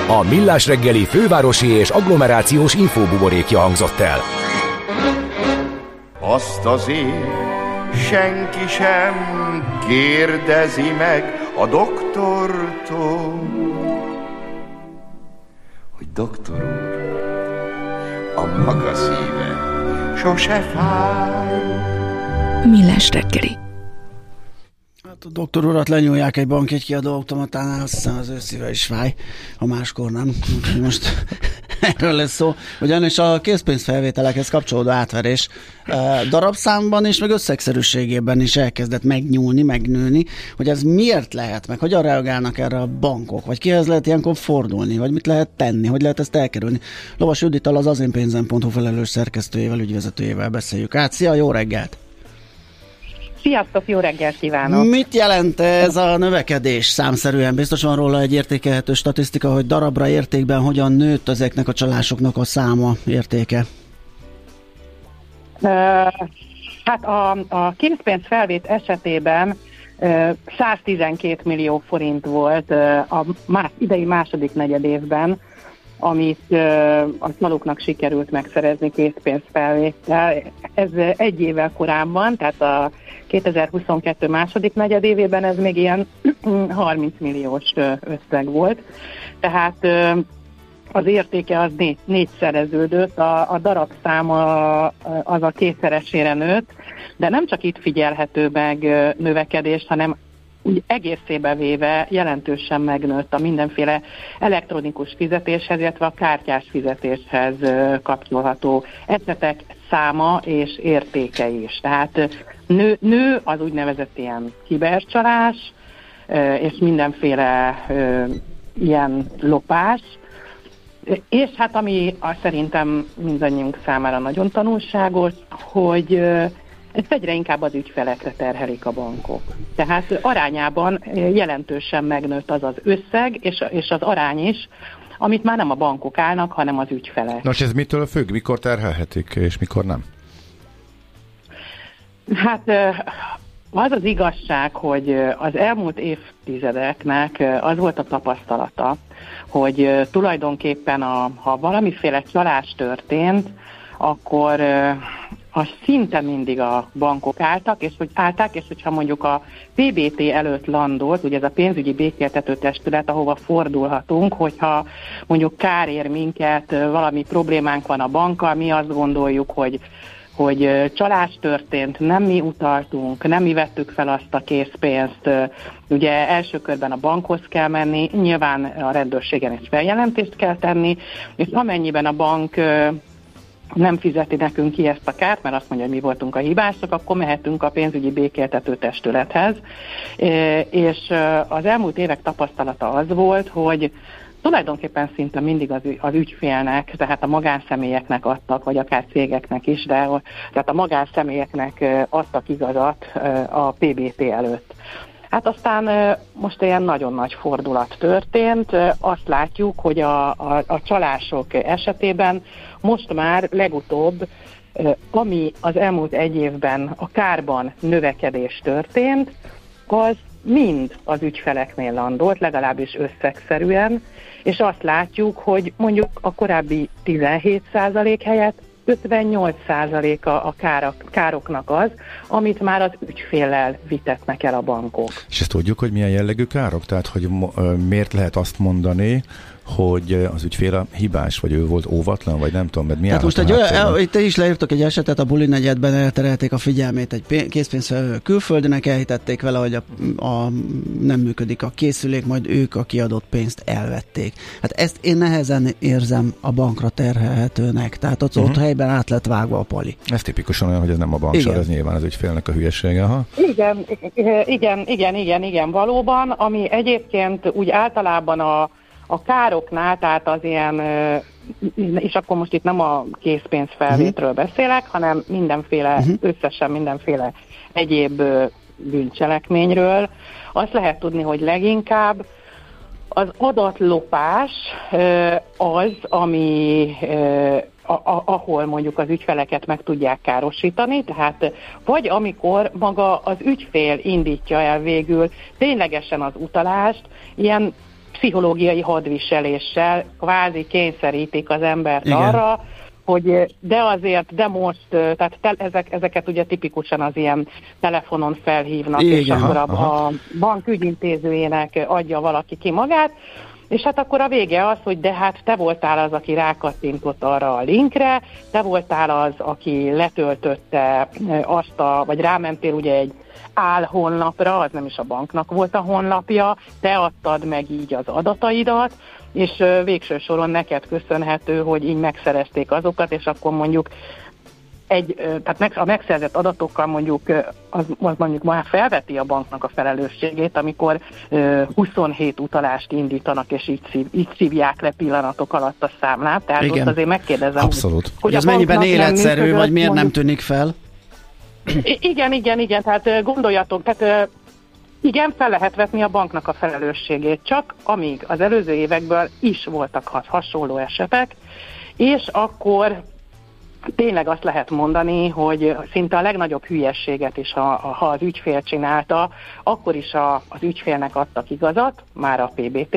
A Millás reggeli fővárosi és agglomerációs infóbuborékja hangzott el. Azt azért senki sem kérdezi meg a doktortól, hogy doktor úr, a maga szíve sose fáj. Millás reggeli. Hát a doktor urat lenyúlják egy bank kiadó automatánál, azt hiszem az ő szíve is fáj, ha máskor nem. Most erről lesz szó. Ugyanis a készpénzfelvételekhez kapcsolódó átverés darabszámban és meg összegszerűségében is elkezdett megnyúlni, megnőni, hogy ez miért lehet, meg hogyan reagálnak erre a bankok, vagy kihez lehet ilyenkor fordulni, vagy mit lehet tenni, hogy lehet ezt elkerülni. Lovas Judittal az azénpénzen.hu felelős szerkesztőjével, ügyvezetőjével beszéljük át. Szia, jó reggelt! Sziasztok, jó reggelt kívánok! Mit jelent ez a növekedés számszerűen? Biztos van róla egy értékelhető statisztika, hogy darabra értékben hogyan nőtt ezeknek a csalásoknak a száma, értéke? Uh, hát a, a készpénz felvét esetében 112 millió forint volt a más, idei második negyedévben, amit a csalóknak sikerült megszerezni készpénzfelvétel. Ez egy évvel korábban, tehát a 2022 második negyedévében ez még ilyen 30 milliós összeg volt. Tehát az értéke az négy, négyszereződött, a, a darabszáma az a kétszeresére nőtt, de nem csak itt figyelhető meg növekedés, hanem úgy egészébe véve jelentősen megnőtt a mindenféle elektronikus fizetéshez, illetve a kártyás fizetéshez kapcsolható esetek száma és értéke is. Tehát nő, nő az úgynevezett ilyen kibercsalás, és mindenféle ilyen lopás, és hát ami szerintem mindannyiunk számára nagyon tanulságos, hogy ezt egyre inkább az ügyfelekre terhelik a bankok. Tehát arányában jelentősen megnőtt az az összeg, és, és az arány is, amit már nem a bankok állnak, hanem az ügyfelek. Nos, ez mitől függ? Mikor terhelhetik, és mikor nem? Hát az az igazság, hogy az elmúlt évtizedeknek az volt a tapasztalata, hogy tulajdonképpen a, ha valamiféle csalás történt, akkor ha szinte mindig a bankok álltak, és hogy állták, és hogyha mondjuk a PBT előtt landolt, ugye ez a pénzügyi békéltető testület, ahova fordulhatunk, hogyha mondjuk kár ér minket, valami problémánk van a bankkal, mi azt gondoljuk, hogy hogy csalás történt, nem mi utaltunk, nem mi vettük fel azt a készpénzt, ugye első körben a bankhoz kell menni, nyilván a rendőrségen is feljelentést kell tenni, és amennyiben a bank nem fizeti nekünk ki ezt a kárt, mert azt mondja, hogy mi voltunk a hibások, akkor mehetünk a pénzügyi békéltető testülethez. És az elmúlt évek tapasztalata az volt, hogy tulajdonképpen szinte mindig az, az ügyfélnek, tehát a magánszemélyeknek adtak, vagy akár cégeknek is, de tehát a magánszemélyeknek adtak igazat a PBT előtt. Hát aztán most ilyen nagyon nagy fordulat történt. Azt látjuk, hogy a, a, a csalások esetében most már legutóbb, ami az elmúlt egy évben a kárban növekedés történt, az mind az ügyfeleknél landolt, legalábbis összegszerűen, és azt látjuk, hogy mondjuk a korábbi 17% helyett 58%-a a károk, károknak az, amit már az ügyféllel vitetnek el a bankok. És ezt tudjuk, hogy milyen jellegű károk? Tehát, hogy miért lehet azt mondani, hogy az ügyfél a hibás, vagy ő volt óvatlan, vagy nem tudom, mert mi Tehát most egy olyan, itt is leírtok egy esetet, a buli negyedben elterelték a figyelmét egy készpénzfelvő külföldinek, elhitették vele, hogy a, a, nem működik a készülék, majd ők a kiadott pénzt elvették. Hát ezt én nehezen érzem a bankra terhelhetőnek, tehát ott, uh-huh. ott helyben át lett vágva a pali. Ez tipikusan olyan, hogy ez nem a bank, ez nyilván az ügyfélnek a hülyesége. Ha? Igen, igen, igen, igen, igen, valóban, ami egyébként úgy általában a a károknál, tehát az ilyen, és akkor most itt nem a készpénzfelvétről uh-huh. beszélek, hanem mindenféle, uh-huh. összesen mindenféle egyéb bűncselekményről, azt lehet tudni, hogy leginkább az adatlopás az, ami a, ahol mondjuk az ügyfeleket meg tudják károsítani, tehát vagy amikor maga az ügyfél indítja el végül ténylegesen az utalást, ilyen pszichológiai hadviseléssel kvázi kényszerítik az embert Igen. arra, hogy de azért, de most, tehát te, ezek, ezeket ugye tipikusan az ilyen telefonon felhívnak, Igen, és akkor a, a bank ügyintézőjének adja valaki ki magát, és hát akkor a vége az, hogy de hát te voltál az, aki rákattintott arra a linkre, te voltál az, aki letöltötte azt a, vagy rámentél ugye egy áll honlapra, az nem is a banknak volt a honlapja, te adtad meg így az adataidat, és végső soron neked köszönhető, hogy így megszerezték azokat, és akkor mondjuk egy, tehát a megszerzett adatokkal mondjuk az, az mondjuk már felveti a banknak a felelősségét, amikor 27 utalást indítanak, és így, szív, így szívják le pillanatok alatt a számlát. Tehát Igen. ott azért megkérdezem, Abszolút. hogy, hogy ez mennyiben életszerű, vagy miért nem tűnik fel? Igen, igen, igen, tehát gondoljatok, tehát igen, fel lehet vetni a banknak a felelősségét, csak amíg az előző évekből is voltak hasonló esetek, és akkor tényleg azt lehet mondani, hogy szinte a legnagyobb hülyességet is, ha, ha az ügyfél csinálta, akkor is a, az ügyfélnek adtak igazat, már a PBT,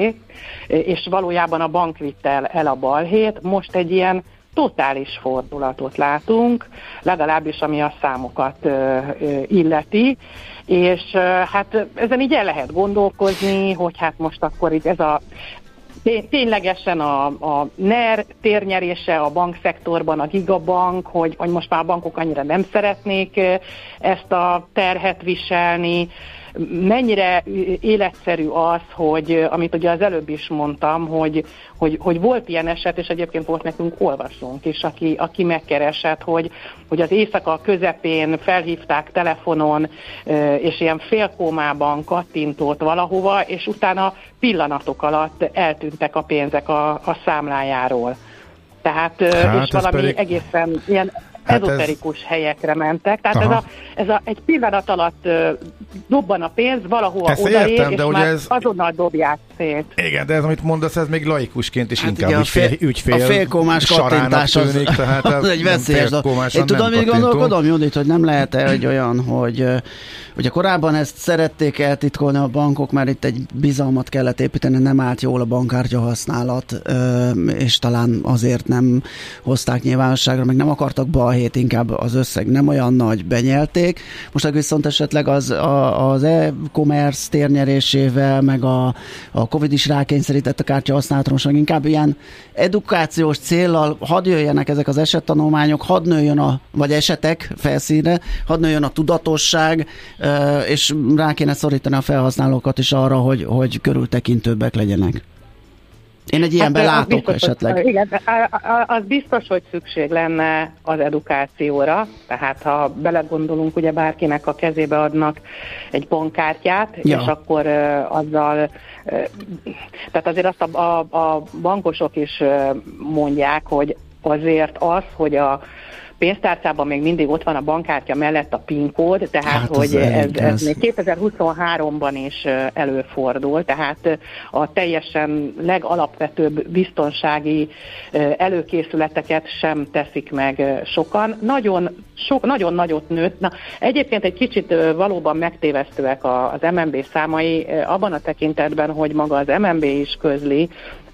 és valójában a bank vitte el, el a balhét, most egy ilyen totális fordulatot látunk, legalábbis ami a számokat ö, ö, illeti, és ö, hát ezen így el lehet gondolkozni, hogy hát most akkor így ez a ténylegesen a, a NER térnyerése a bankszektorban, a gigabank, hogy, hogy most már a bankok annyira nem szeretnék ezt a terhet viselni, mennyire életszerű az, hogy amit ugye az előbb is mondtam, hogy, hogy, hogy volt ilyen eset, és egyébként volt nekünk olvasónk is, aki, aki megkeresett, hogy, hogy az éjszaka közepén felhívták telefonon, és ilyen félkómában kattintott valahova, és utána pillanatok alatt eltűntek a pénzek a, a számlájáról. Tehát, hát és valami pedig... egészen ilyen hát ezoterikus ez... helyekre mentek. Tehát ez, a, ez a, egy pillanat alatt dobban a pénz, valahova odaér, és már ez... azonnal dobják szét. Igen, de ez, amit mondasz, ez még laikusként is hát inkább ugye, ügyfél, ügyfél A félkomás kattintás az, tűnik, tehát az egy veszélyes Én tudom, hogy gondolkodom, Judit, hogy nem lehet-e egy olyan, hogy Ugye korábban ezt szerették eltitkolni a bankok, mert itt egy bizalmat kellett építeni, nem állt jól a bankkártya használat, és talán azért nem hozták nyilvánosságra, meg nem akartak balhét, inkább az összeg nem olyan nagy, benyelték. Most viszont esetleg az, a, az e-commerce térnyerésével, meg a, a Covid is rákényszerített a kártya meg inkább ilyen edukációs céllal hadd jöjjenek ezek az esettanulmányok, hadd nőjön a, vagy esetek felszínre, hadd nőjön a tudatosság, és rá kéne szorítani a felhasználókat is arra, hogy, hogy körültekintőbbek legyenek. Én egy ilyenben hát, látok biztos, esetleg. Hogy, igen, az biztos, hogy szükség lenne az edukációra, tehát ha belegondolunk, ugye bárkinek a kezébe adnak egy bankkártyát, ja. és akkor uh, azzal, uh, tehát azért azt a, a, a bankosok is uh, mondják, hogy azért az, hogy a pénztárcában még mindig ott van a bankkártya mellett a PIN kód, tehát hát hogy ez, ez még 2023-ban is előfordul, tehát a teljesen legalapvetőbb biztonsági előkészületeket sem teszik meg sokan. Nagyon, so, nagyon nagyot nőtt. Na, egyébként egy kicsit valóban megtévesztőek az MNB számai abban a tekintetben, hogy maga az MNB is közli,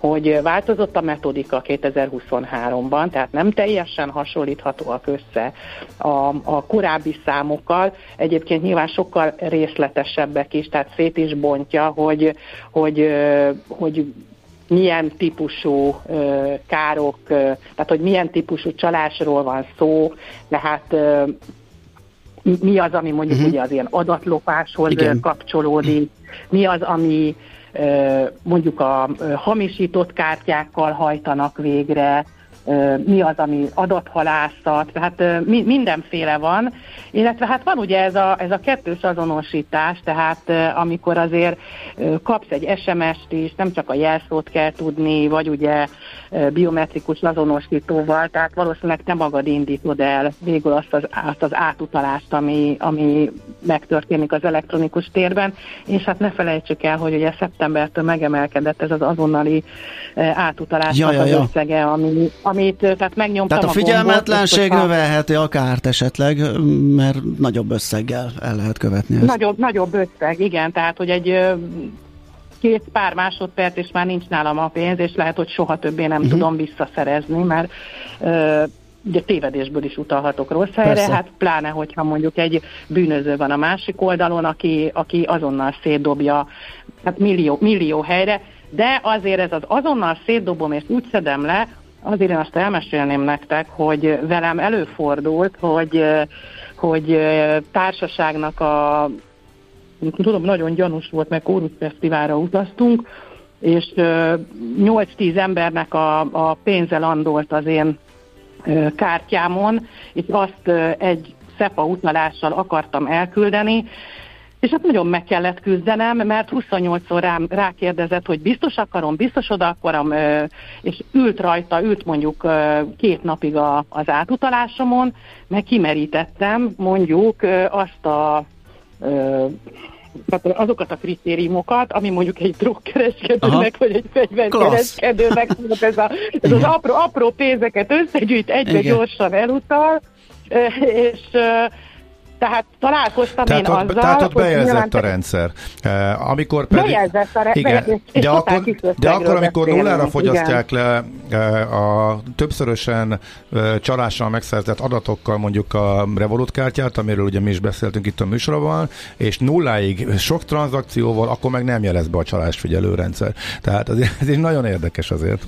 hogy változott a metodika 2023-ban, tehát nem teljesen hasonlíthatóak össze a, a korábbi számokkal. Egyébként nyilván sokkal részletesebbek is, tehát szét is bontja, hogy, hogy, hogy milyen típusú ö, károk, ö, tehát hogy milyen típusú csalásról van szó, tehát ö, mi az, ami mondjuk uh-huh. ugye az ilyen adatlopáshoz Igen. kapcsolódik, mi az, ami mondjuk a hamisított kártyákkal hajtanak végre, mi az, ami adathalászat, tehát mindenféle van, illetve hát van ugye ez a, ez a kettős azonosítás, tehát amikor azért kapsz egy SMS-t is, nem csak a jelszót kell tudni, vagy ugye biometrikus azonosítóval, tehát valószínűleg te magad indítod el végül azt az, azt az átutalást, ami, ami megtörténik az elektronikus térben, és hát ne felejtsük el, hogy ugye szeptembertől megemelkedett ez az azonnali átutalásnak ja, ja, ja. az összege, ami, amit tehát megnyomtam Tehát a, a figyelmetlenség gombot, növelheti a kárt esetleg, mert nagyobb összeggel el lehet követni ezt. Nagyobb, nagyobb összeg, igen, tehát hogy egy két pár másodperc, és már nincs nálam a pénz, és lehet, hogy soha többé nem uh-huh. tudom visszaszerezni, mert uh, ugye tévedésből is utalhatok rossz helyre, Persze. hát pláne, hogyha mondjuk egy bűnöző van a másik oldalon, aki, aki azonnal szétdobja, hát millió, millió helyre, de azért ez az azonnal szétdobom és úgy szedem le, azért én azt elmesélném nektek, hogy velem előfordult, hogy, hogy társaságnak a tudom, nagyon gyanús volt, meg Kórus Fesztiválra utaztunk, és 8-10 embernek a, a pénze landolt az én kártyámon, és azt egy SEPA utalással akartam elküldeni, és hát nagyon meg kellett küzdenem, mert 28-szor rám rákérdezett, hogy biztos akarom, biztos oda akarom, és ült rajta, ült mondjuk két napig a, az átutalásomon, meg kimerítettem mondjuk azt a tehát azokat a kritériumokat, ami mondjuk egy drogkereskedőnek, vagy egy fegyverkereskedőnek, ez, a, ez az apró, apró pénzeket összegyűjt, egybe Igen. gyorsan elutal, és tehát találkoztam tehát én ott, azzal, Tehát ott bejelzett nyilván... a rendszer. Uh, amikor pedig... Bejelzett a rendszer, igen, de, akkor, de akkor, amikor nullára fogyasztják igen. le uh, a többszörösen uh, csalással megszerzett adatokkal mondjuk a Revolut kártyát, amiről ugye mi is beszéltünk itt a műsorban, és nulláig sok tranzakcióval, akkor meg nem jelez be a csalásfigyelő rendszer. Tehát ez, ez így nagyon érdekes azért.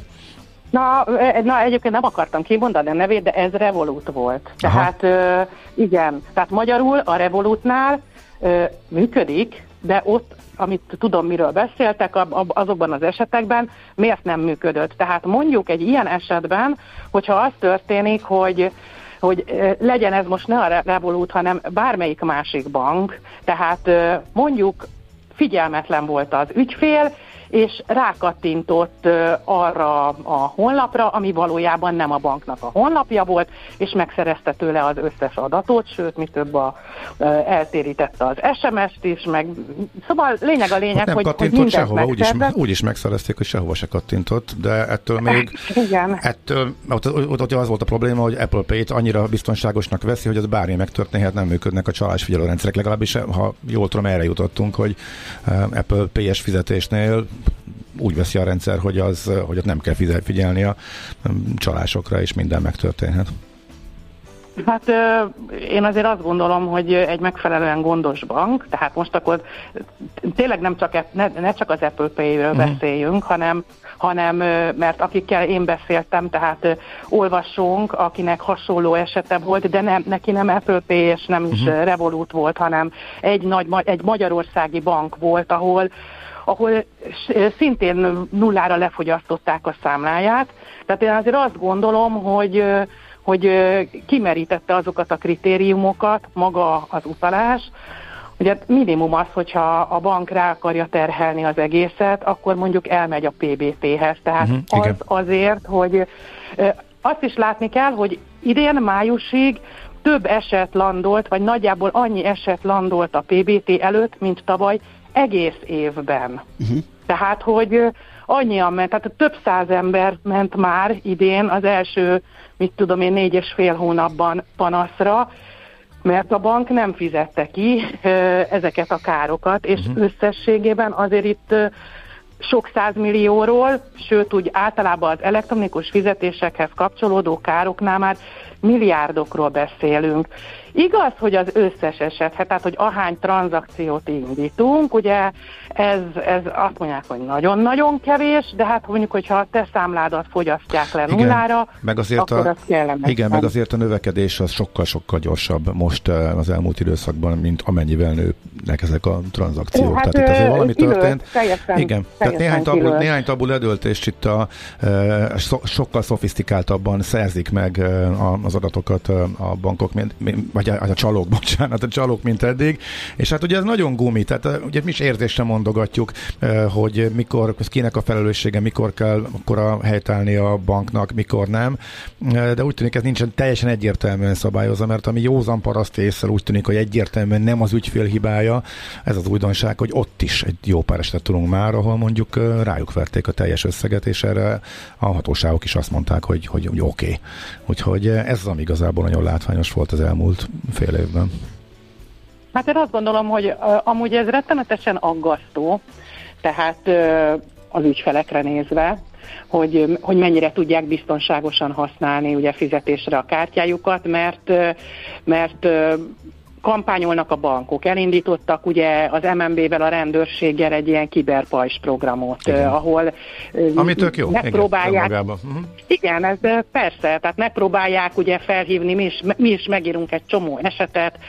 Na, na, egyébként nem akartam kimondani a nevét, de ez Revolut volt. Tehát ö, igen, tehát magyarul a Revolutnál ö, működik, de ott, amit tudom, miről beszéltek, azokban az esetekben miért nem működött. Tehát mondjuk egy ilyen esetben, hogyha az történik, hogy hogy legyen ez most ne a Revolut, hanem bármelyik másik bank, tehát mondjuk figyelmetlen volt az ügyfél, és rákattintott arra a honlapra, ami valójában nem a banknak a honlapja volt, és megszerezte tőle az összes adatot, sőt, mi több a, eltérítette az SMS-t is, meg szóval lényeg a lényeg, nem hogy, kattintott hogy sehova, úgyis, úgy is megszerezték, hogy sehova se kattintott, de ettől még Igen. ettől, ott, ott, ott az volt a probléma, hogy Apple Pay-t annyira biztonságosnak veszi, hogy az bármi megtörténhet, nem működnek a csalásfigyelő rendszerek, legalábbis ha jól tudom, erre jutottunk, hogy Apple Pay-es fizetésnél úgy veszi a rendszer, hogy, az, hogy ott nem kell figyelni a csalásokra, és minden megtörténhet. Hát én azért azt gondolom, hogy egy megfelelően gondos bank, tehát most akkor tényleg nem csak, ne, ne csak az Apple Pay-ről uh-huh. beszéljünk, hanem, hanem mert akikkel én beszéltem, tehát olvasónk, akinek hasonló esete volt, de nem, neki nem Apple Pay és nem is uh-huh. Revolut volt, hanem egy, nagy, egy magyarországi bank volt, ahol ahol szintén nullára lefogyasztották a számláját. Tehát én azért azt gondolom, hogy hogy kimerítette azokat a kritériumokat, maga az utalás, Ugye minimum az, hogyha a bank rá akarja terhelni az egészet, akkor mondjuk elmegy a PBT-hez. Tehát uh-huh, az azért, hogy azt is látni kell, hogy idén májusig több eset landolt, vagy nagyjából annyi eset landolt a PBT előtt, mint tavaly egész évben. Uh-huh. Tehát, hogy annyian ment, tehát több száz ember ment már idén az első, mit tudom én, négy és fél hónapban panaszra, mert a bank nem fizette ki ezeket a károkat, és uh-huh. összességében azért itt sok százmillióról, sőt úgy általában az elektronikus fizetésekhez kapcsolódó károknál már milliárdokról beszélünk. Igaz, hogy az összes eset, hát, tehát hogy ahány tranzakciót indítunk, ugye ez, ez azt mondják, hogy nagyon-nagyon kevés, de hát mondjuk, hogyha a te számládat fogyasztják le igen, nullára, meg azért akkor a, az kellemes. Igen, meg azért a növekedés az sokkal-sokkal gyorsabb most eh, az elmúlt időszakban, mint amennyivel nőnek ezek a tranzakciók. Hát, tehát itt azért valami kilőtt, történt. Teljesen, igen, tehát néhány tabu, néhány tabu ledölt, és itt a, e, so, sokkal szofisztikáltabban szerzik meg e, az adatokat a bankok, mint, vagy a, a csalók, bocsánat, a csalók, mint eddig. És hát ugye ez nagyon gumi, tehát ugye mi is érzésre mondogatjuk, hogy mikor, kinek a felelőssége, mikor kell akkor a helytállni a banknak, mikor nem. De úgy tűnik, ez nincsen teljesen egyértelműen szabályozva, mert ami józan paraszt észre úgy tűnik, hogy egyértelműen nem az ügyfél hibája, ez az újdonság, hogy ott is egy jó pár esetet tudunk már, ahol mondjuk rájuk verték a teljes összeget, és erre a hatóságok is azt mondták, hogy, hogy, hogy oké. Okay. Úgyhogy ez az, ami igazából nagyon látványos volt az elmúlt fél évben? Hát én azt gondolom, hogy amúgy ez rettenetesen aggasztó, tehát az ügyfelekre nézve, hogy, hogy mennyire tudják biztonságosan használni ugye fizetésre a kártyájukat, mert, mert kampányolnak a bankok. Elindítottak ugye az MNB-vel, a rendőrséggel egy ilyen kiberpajs programot, igen. ahol Ami tök jó. megpróbálják... Igen, uh-huh. igen, ez persze, tehát megpróbálják ugye felhívni, mi is, mi is megírunk egy csomó esetet,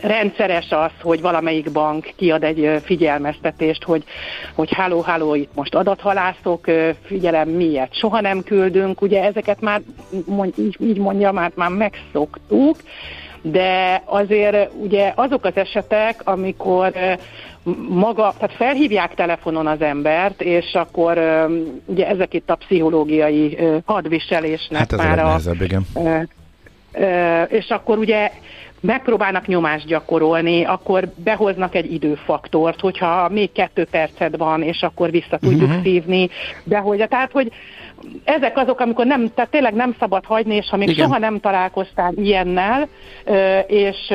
rendszeres az, hogy valamelyik bank kiad egy figyelmeztetést, hogy, hogy háló, háló, itt most adathalászok, figyelem, miért soha nem küldünk, ugye ezeket már, így mondja, már, már megszoktuk, de azért ugye azok az esetek, amikor maga, tehát felhívják telefonon az embert, és akkor ugye ezek itt a pszichológiai hadviselésnek hát ez már a... Nehezebb, igen. És akkor ugye megpróbálnak nyomást gyakorolni, akkor behoznak egy időfaktort, hogyha még kettő perced van, és akkor vissza tudjuk uh-huh. szívni, de hogy, tehát, hogy ezek azok, amikor nem, tehát tényleg nem szabad hagyni, és ha még Igen. soha nem találkoztál ilyennel, és,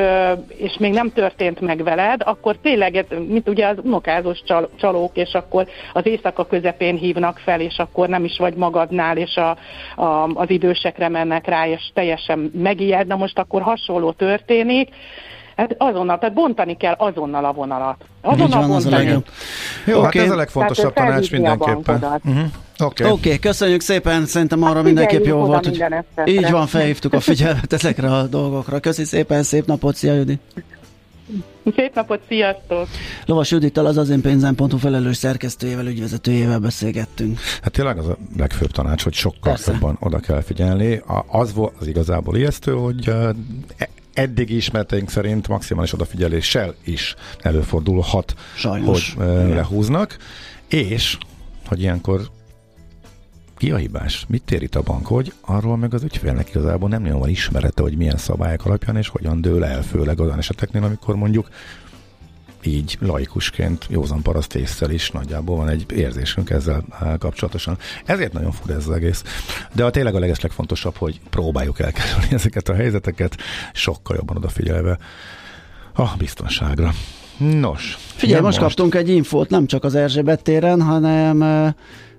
és még nem történt meg veled, akkor tényleg, mint ugye az unokázós csal, csalók, és akkor az éjszaka közepén hívnak fel, és akkor nem is vagy magadnál, és a, a, az idősekre mennek rá, és teljesen megijed. Na most akkor hasonló történik, Hát azonnal, tehát bontani kell azonnal a vonalat. Azonnal van, bontani. Az Jó, okay. hát ez a legfontosabb tehát tanács mindenképpen. Mhm. Oké, okay. okay, köszönjük szépen, szerintem arra hát mindenképp jó volt, hogy így van, felhívtuk a figyelmet ezekre a dolgokra. Köszi szépen, szép napot, szia Judi! Szép napot, sziasztok! Lovas Judittal az az én pénzem.hu felelős szerkesztőjével, ügyvezetőjével beszélgettünk. Hát tényleg az a legfőbb tanács, hogy sokkal Persze. jobban oda kell figyelni. Az volt az igazából ijesztő, hogy eddigi ismereteink szerint maximális odafigyeléssel is előfordulhat, Sajnos. hogy uh, lehúznak, és hogy ilyenkor ki a hibás? Mit tér itt a bank? Hogy arról meg az ügyfélnek igazából nem nagyon van ismerete, hogy milyen szabályok alapján és hogyan dől el, főleg olyan eseteknél, amikor mondjuk így laikusként, józan paraszt észsel is nagyjából van egy érzésünk ezzel kapcsolatosan. Ezért nagyon fura ez az egész. De a tényleg a legeslegfontosabb, hogy próbáljuk elkerülni ezeket a helyzeteket, sokkal jobban odafigyelve a biztonságra. Nos. Figyelj, most, most kaptunk egy infót, nem csak az Erzsébet téren, hanem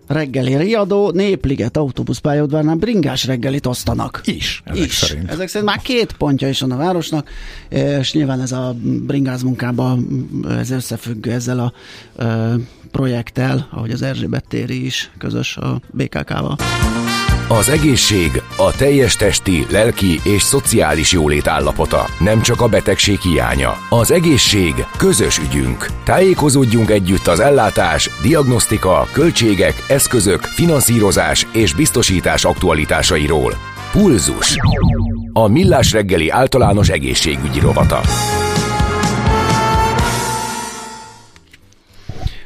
reggeli riadó, Népliget autóbuszpályaudvarnál bringás reggelit osztanak. Is, ezek is. szerint. Ezek szerint már két pontja is van a városnak, és nyilván ez a bringáz munkában ez összefügg ezzel a projekttel, ahogy az Erzsébet téri is közös a BKK-val. Az egészség a teljes testi, lelki és szociális jólét állapota, nem csak a betegség hiánya. Az egészség közös ügyünk. Tájékozódjunk együtt az ellátás, diagnosztika, költségek, eszközök, finanszírozás és biztosítás aktualitásairól. Pulzus. A Millás reggeli általános egészségügyi rovata.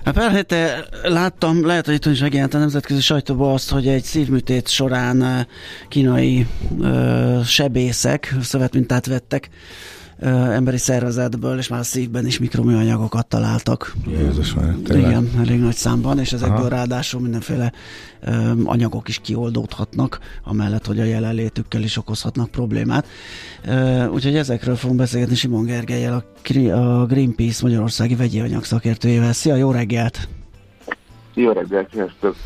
Hát pár hete láttam, lehet, hogy itt is megjelent a nemzetközi sajtóban azt, hogy egy szívműtét során eh, kínai ö, sebészek szövetmintát vettek emberi szervezetből, és már a szívben is mikroműanyagokat találtak. Jézus már, Igen, elég nagy számban, és ezekből Aha. ráadásul mindenféle ö, anyagok is kioldódhatnak, amellett, hogy a jelenlétükkel is okozhatnak problémát. Ö, úgyhogy ezekről fogunk beszélgetni Simon Gergelyel, a, a Greenpeace Magyarországi vegyi anyag szakértőjével. Szia, jó reggelt! Jó reggelt, sziasztok!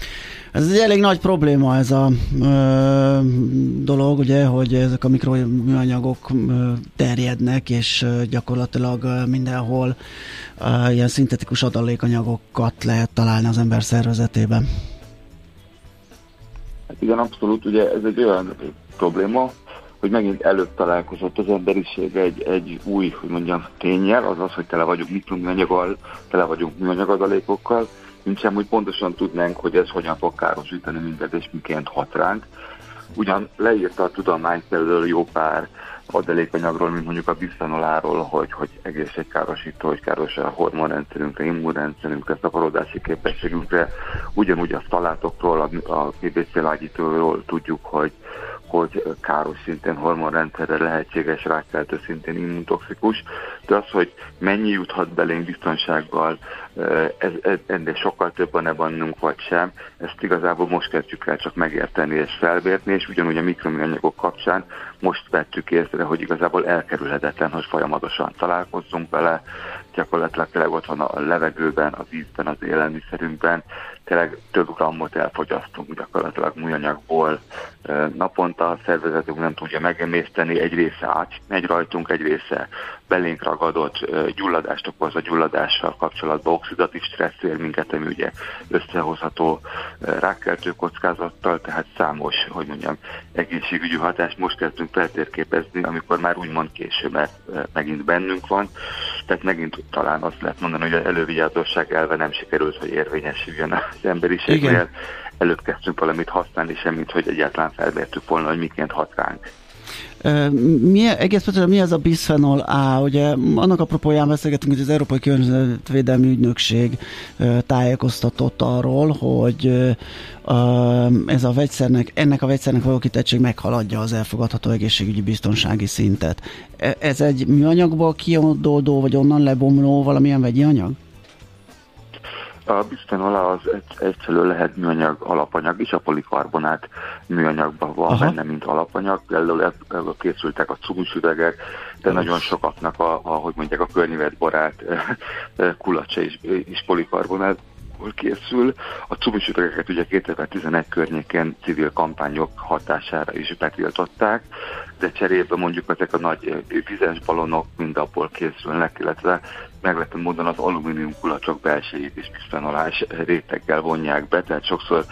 Ez egy elég nagy probléma ez a ö, dolog, ugye, hogy ezek a mikroműanyagok ö, terjednek, és ö, gyakorlatilag ö, mindenhol ö, ilyen szintetikus adalékanyagokat lehet találni az ember szervezetében. Hát igen, abszolút, ugye ez egy olyan probléma, hogy megint előbb találkozott az emberiség egy, egy új, hogy mondjam, tényel, az az, hogy tele vagyunk mikroműanyaggal, tele vagyunk műanyagadalékokkal, mint sem, pontosan tudnánk, hogy ez hogyan fog károsítani minket, és miként hat ránk. Ugyan leírta a tudomány például jó pár adalékanyagról, mint mondjuk a bisphenoláról, hogy, hogy egészségkárosító, hogy káros a hormonrendszerünkre, immunrendszerünkre, szaporodási képességünkre. Ugyanúgy a szalátokról, a, a tudjuk, hogy, hogy káros szintén hormonrendszerre lehetséges rákkeltő szintén immuntoxikus, de az, hogy mennyi juthat belénk biztonsággal, ez, ez, ennél sokkal több van-e bennünk vagy sem, ezt igazából most kezdjük el csak megérteni és felvérni, és ugyanúgy a mikroműanyagok kapcsán most vettük észre, hogy igazából elkerülhetetlen, hogy folyamatosan találkozzunk vele, gyakorlatilag tényleg ott a levegőben, az ízben, az élelmiszerünkben, tényleg több grammot elfogyasztunk gyakorlatilag műanyagból. Naponta a szervezetünk nem tudja megemészteni, egy része átmegy rajtunk, egy része belénk ragadott gyulladást okoz a gyulladással kapcsolatban, oxidatív stressz ér minket, ami ugye összehozható rákkeltő kockázattal, tehát számos, hogy mondjam, egészségügyi hatást most kezdünk feltérképezni, amikor már úgymond késő, mert megint bennünk van. Tehát megint talán azt lehet mondani, hogy az elővigyázóság elve nem sikerült, hogy érvényesüljön az emberiségnél. Előbb kezdtünk valamit használni, semmit, hogy egyáltalán felmértük volna, hogy miként hat ránk. Mi, egész pontosan mi az a bisphenol A? Ugye annak apropóján beszélgetünk, hogy az Európai Környezetvédelmi Ügynökség tájékoztatott arról, hogy ez a vegyszernek, ennek a vegyszernek való kitettség meghaladja az elfogadható egészségügyi biztonsági szintet. E, ez egy műanyagból kioldódó, vagy onnan lebomló valamilyen vegyi anyag? A bisphenol az egy, egyfelől lehet műanyag alapanyag is, a polikarbonát műanyagban van Aha. benne, mint alapanyag, például ebből készültek a cumusüvegek, de nagyon sokaknak a, a hogy mondják, a környezetbarát kulacsa is, is polikarbonát készül. A cumisüvegeket ugye 2011 környéken civil kampányok hatására is betiltották, de cserébe mondjuk ezek a nagy vizes balonok mind abból készülnek, illetve meglepő módon az alumínium kulacsok belsejét is bisphenolás réteggel vonják be, tehát sokszor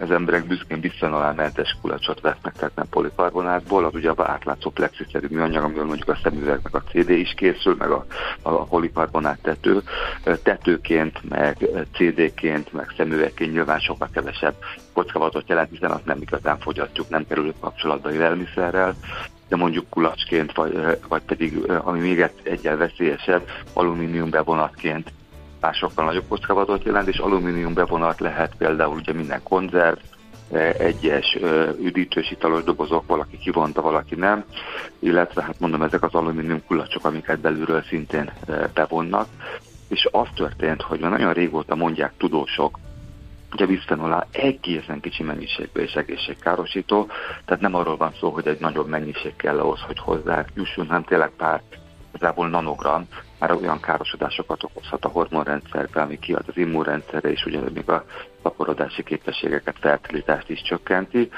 az emberek büszkén bisphenolálmentes kulacsot vesznek, tehát nem polikarbonátból, az ugye átlátszó plexiszerű műanyag, amiből mondjuk a szemüvegnek a CD is készül, meg a, a polikarbonát tető. Tetőként, meg CD-ként, meg szemüvegként nyilván sokkal kevesebb kockavatot jelent, hiszen azt nem igazán fogyasztjuk, nem kerül kapcsolatba élelmiszerrel, de mondjuk kulacsként, vagy, vagy pedig, ami még egyel veszélyesebb, alumínium bevonatként már sokkal nagyobb kockavatot jelent, és alumínium bevonat lehet például ugye minden konzerv, egyes üdítős italos dobozok, valaki kivonta, valaki nem, illetve hát mondom, ezek az alumínium kulacsok, amiket belülről szintén bevonnak, és az történt, hogy már nagyon régóta mondják tudósok, Ugye a bisphenol egészen kicsi mennyiségben és egészségkárosító, tehát nem arról van szó, hogy egy nagyobb mennyiség kell ahhoz, hogy hozzá jusson, hanem tényleg pár igazából nanogram már olyan károsodásokat okozhat a hormonrendszerbe, ami kiad az immunrendszerre, és ugye még a szaporodási képességeket, fertilitást is csökkenti,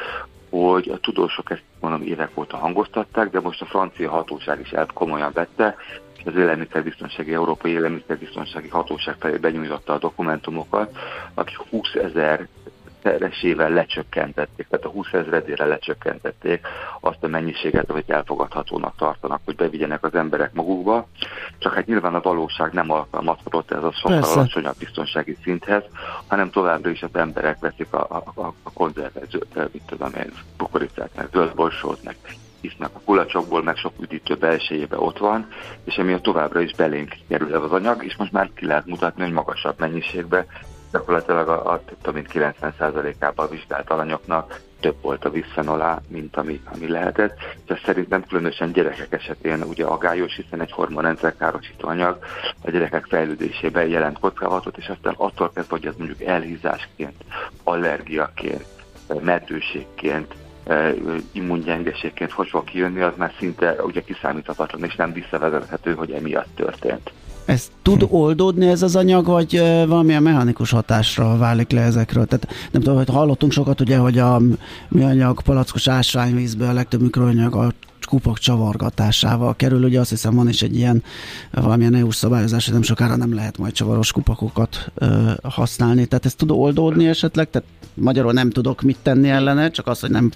hogy a tudósok ezt mondom évek óta hangoztatták, de most a francia hatóság is el komolyan vette, az Élelmiszerbiztonsági Európai Élelmiszerbiztonsági Hatóság felé benyújtotta a dokumentumokat, akik 20 ezer esével lecsökkentették, tehát a 20 ezredére lecsökkentették azt a mennyiséget, amit elfogadhatónak tartanak, hogy bevigyenek az emberek magukba. Csak hát nyilván a valóság nem alkalmazkodott ez a sokkal Persze. alacsonyabb biztonsági szinthez, hanem továbbra is az emberek veszik a, a, a konzervet, mit tudom én, kukoricát, meg zöldborsót, meg hisznek a kulacsokból, meg sok üdítő belsejébe ott van, és emiatt továbbra is belénk kerül ez az anyag, és most már ki lehet mutatni, hogy magasabb mennyiségbe, gyakorlatilag a, a több mint 90%-ában a vizsgált alanyoknak több volt a visszanolá, mint ami, ami lehetett. Ez szerintem különösen gyerekek esetén ugye agályos, hiszen egy hormonrendszer károsító anyag a gyerekek fejlődésében jelent kockázatot, és aztán attól kezdve, hogy ez mondjuk elhízásként, allergiaként, meddőségként, immungyengeségként hogy fog kijönni, az már szinte ugye kiszámíthatatlan, és nem visszavezethető, hogy emiatt történt. Ez tud oldódni ez az anyag, vagy valamilyen mechanikus hatásra válik le ezekről? Tehát nem tudom, hogy hallottunk sokat ugye, hogy a műanyag palackos ásványvízből a legtöbb mikroanyag a kupak csavargatásával kerül. Ugye azt hiszem van is egy ilyen valamilyen EU-s szabályozás, hogy nem sokára nem lehet majd csavaros kupakokat ö, használni. Tehát ez tud oldódni esetleg? Tehát magyarul nem tudok mit tenni ellene, csak az, hogy nem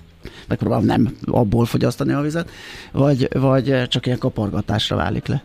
megpróbálom nem abból fogyasztani a vizet, vagy, vagy csak ilyen kapargatásra válik le?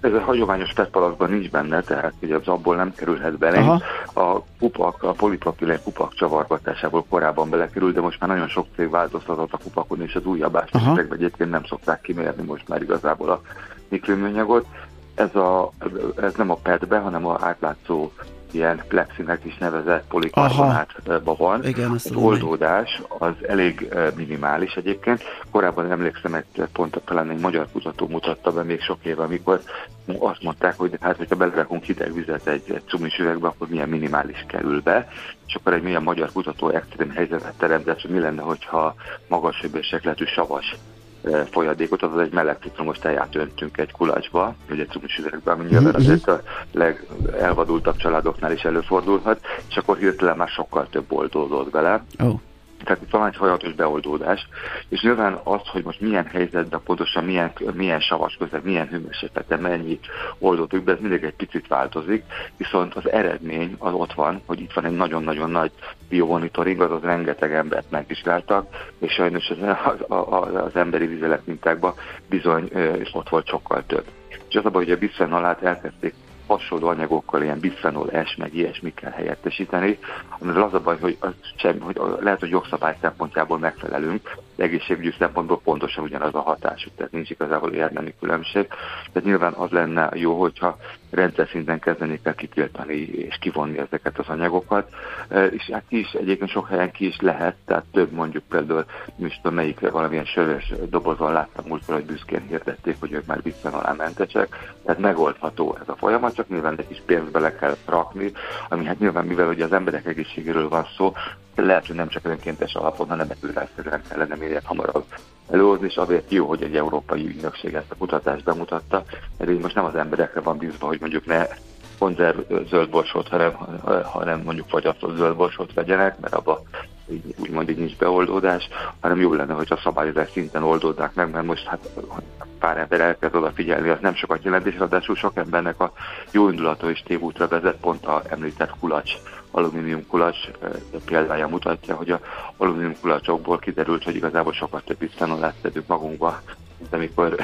Ez a hagyományos petpalakban nincs benne, tehát ugye az abból nem kerülhet bele. Aha. A kupak, a polipropilén kupak csavargatásából korábban belekerült, de most már nagyon sok cég változtatott a kupakon, és az újabb ásványokban egyébként nem szokták kimérni most már igazából a mikroműanyagot. Ez, a, ez nem a petbe, hanem a átlátszó ilyen plexinek is nevezett polikarbonátban van. Igen, az oldódás az elég minimális egyébként. Korábban emlékszem, egy pont talán egy magyar kutató mutatta be még sok éve, amikor azt mondták, hogy hát, hogyha belerakunk hideg vizet egy, egy cumis üvegbe, akkor milyen minimális kerül be. És akkor egy milyen magyar kutató extrém helyzetet teremtett, hogy mi lenne, hogyha magas hőmérsékletű savas folyadékot, azaz egy meleg citromos teját öntünk egy kulacsba, vagy egy citromos üvegbe, ami nyilván mhm. azért a legelvadultabb családoknál is előfordulhat, és akkor hirtelen már sokkal több oldódott bele. Oh tehát van egy folyamatos beoldódás, és nyilván az, hogy most milyen helyzetben pontosan milyen, milyen savas között, milyen hőmérsékleten mennyi oldódik be, ez mindig egy picit változik, viszont az eredmény az ott van, hogy itt van egy nagyon-nagyon nagy biomonitoring, azaz rengeteg embert megvizsgáltak, és sajnos az, az, az emberi vizelet mintákban bizony és ott volt sokkal több. És az a hogy a bisphenolát elkezdték hasonló anyagokkal, ilyen bisphenol S, meg ilyesmikkel helyettesíteni, amivel az a baj, hogy, az sem, hogy lehet, hogy jogszabály szempontjából megfelelünk, de egészségügyi szempontból pontosan ugyanaz a hatás, tehát nincs igazából érdemi különbség. Tehát nyilván az lenne jó, hogyha rendszer szinten kezdeni kell kitiltani és kivonni ezeket az anyagokat, e, és hát ki is egyébként sok helyen ki is lehet, tehát több mondjuk például, is tudom melyik valamilyen sörös dobozon láttam múltkor, hogy büszkén hirdették, hogy ők már biztos alá mentesek, tehát megoldható ez a folyamat, csak nyilván egy kis pénzt bele kell rakni, ami hát nyilván mivel hogy az emberek egészségéről van szó, lehet, hogy nem csak önkéntes alapon, hanem előrásszerűen kellene minél hamarabb előhozni, és azért jó, hogy egy európai ügynökség ezt a kutatást bemutatta, mert így most nem az emberekre van bízva, hogy mondjuk ne konzerv zöldborsót, hanem, hanem mondjuk fagyasztott zöldborsót vegyenek, mert abba így, úgymond így nincs beoldódás, hanem jó lenne, hogy a szabályozás szinten oldódnák meg, mert most hát pár ember elkezd odafigyelni, az nem sokat jelent, és ráadásul sok embernek a jó indulatú és tévútra vezet, pont a említett kulacs, alumínium kulacs példája mutatja, hogy a alumínium kulacsokból kiderült, hogy igazából sokat több biztonolát szedünk magunkba, mint amikor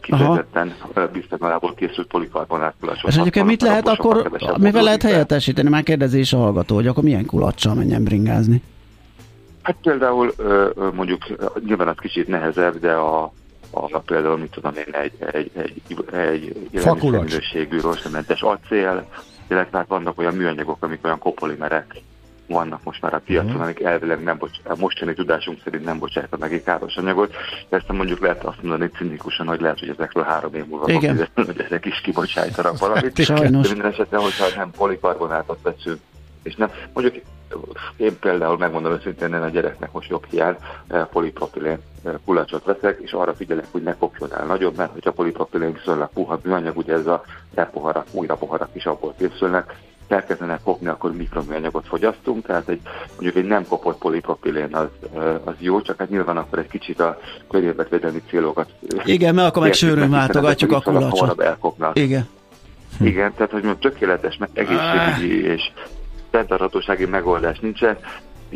kifejezetten biztonságából készült polikarbonát kulacsot. És egyébként mit lehet akkor, mivel lehet helyettesíteni? Már kérdezi is a hallgató, hogy akkor milyen kulacsal menjen bringázni? Hát például mondjuk nyilván az kicsit nehezebb, de a, a például, mit tudom én, egy, egy, egy, egy élelmiszerminőségű rosnementes acél, illetve hát vannak olyan műanyagok, amik olyan kopolimerek vannak most már a piacon, mm. amik elvileg nem bocs, a mostani tudásunk szerint nem bocsájtanak neki káros anyagot. Persze mondjuk lehet azt mondani cinikusan, hogy lehet, hogy ezekről három év múlva Igen. Fog, hogy ezek is kibocsájtanak valamit. Hát, de minden esetben, hogyha nem polikarbonátot veszünk, és nem, mondjuk én például megmondom őszintén, én a gyereknek most jobb hiány eh, polipropilén eh, kulacsot veszek, és arra figyelek, hogy ne kopjon el nagyobb, mert hogyha polipropilén viszonylag puha műanyag, ugye ez a repoharak, újra poharak is abból készülnek, elkezdenek kopni, akkor mikroműanyagot fogyasztunk, tehát egy, mondjuk egy nem kopott polipropilén az, eh, az jó, csak hát nyilván akkor egy kicsit a környezetvédelmi célokat... Igen, mert akkor meg sűrűn váltogatjuk a kulacsot. Igen. Igen, tehát hogy tökéletes, meg egészségügyi és fenntarthatósági megoldás nincsen,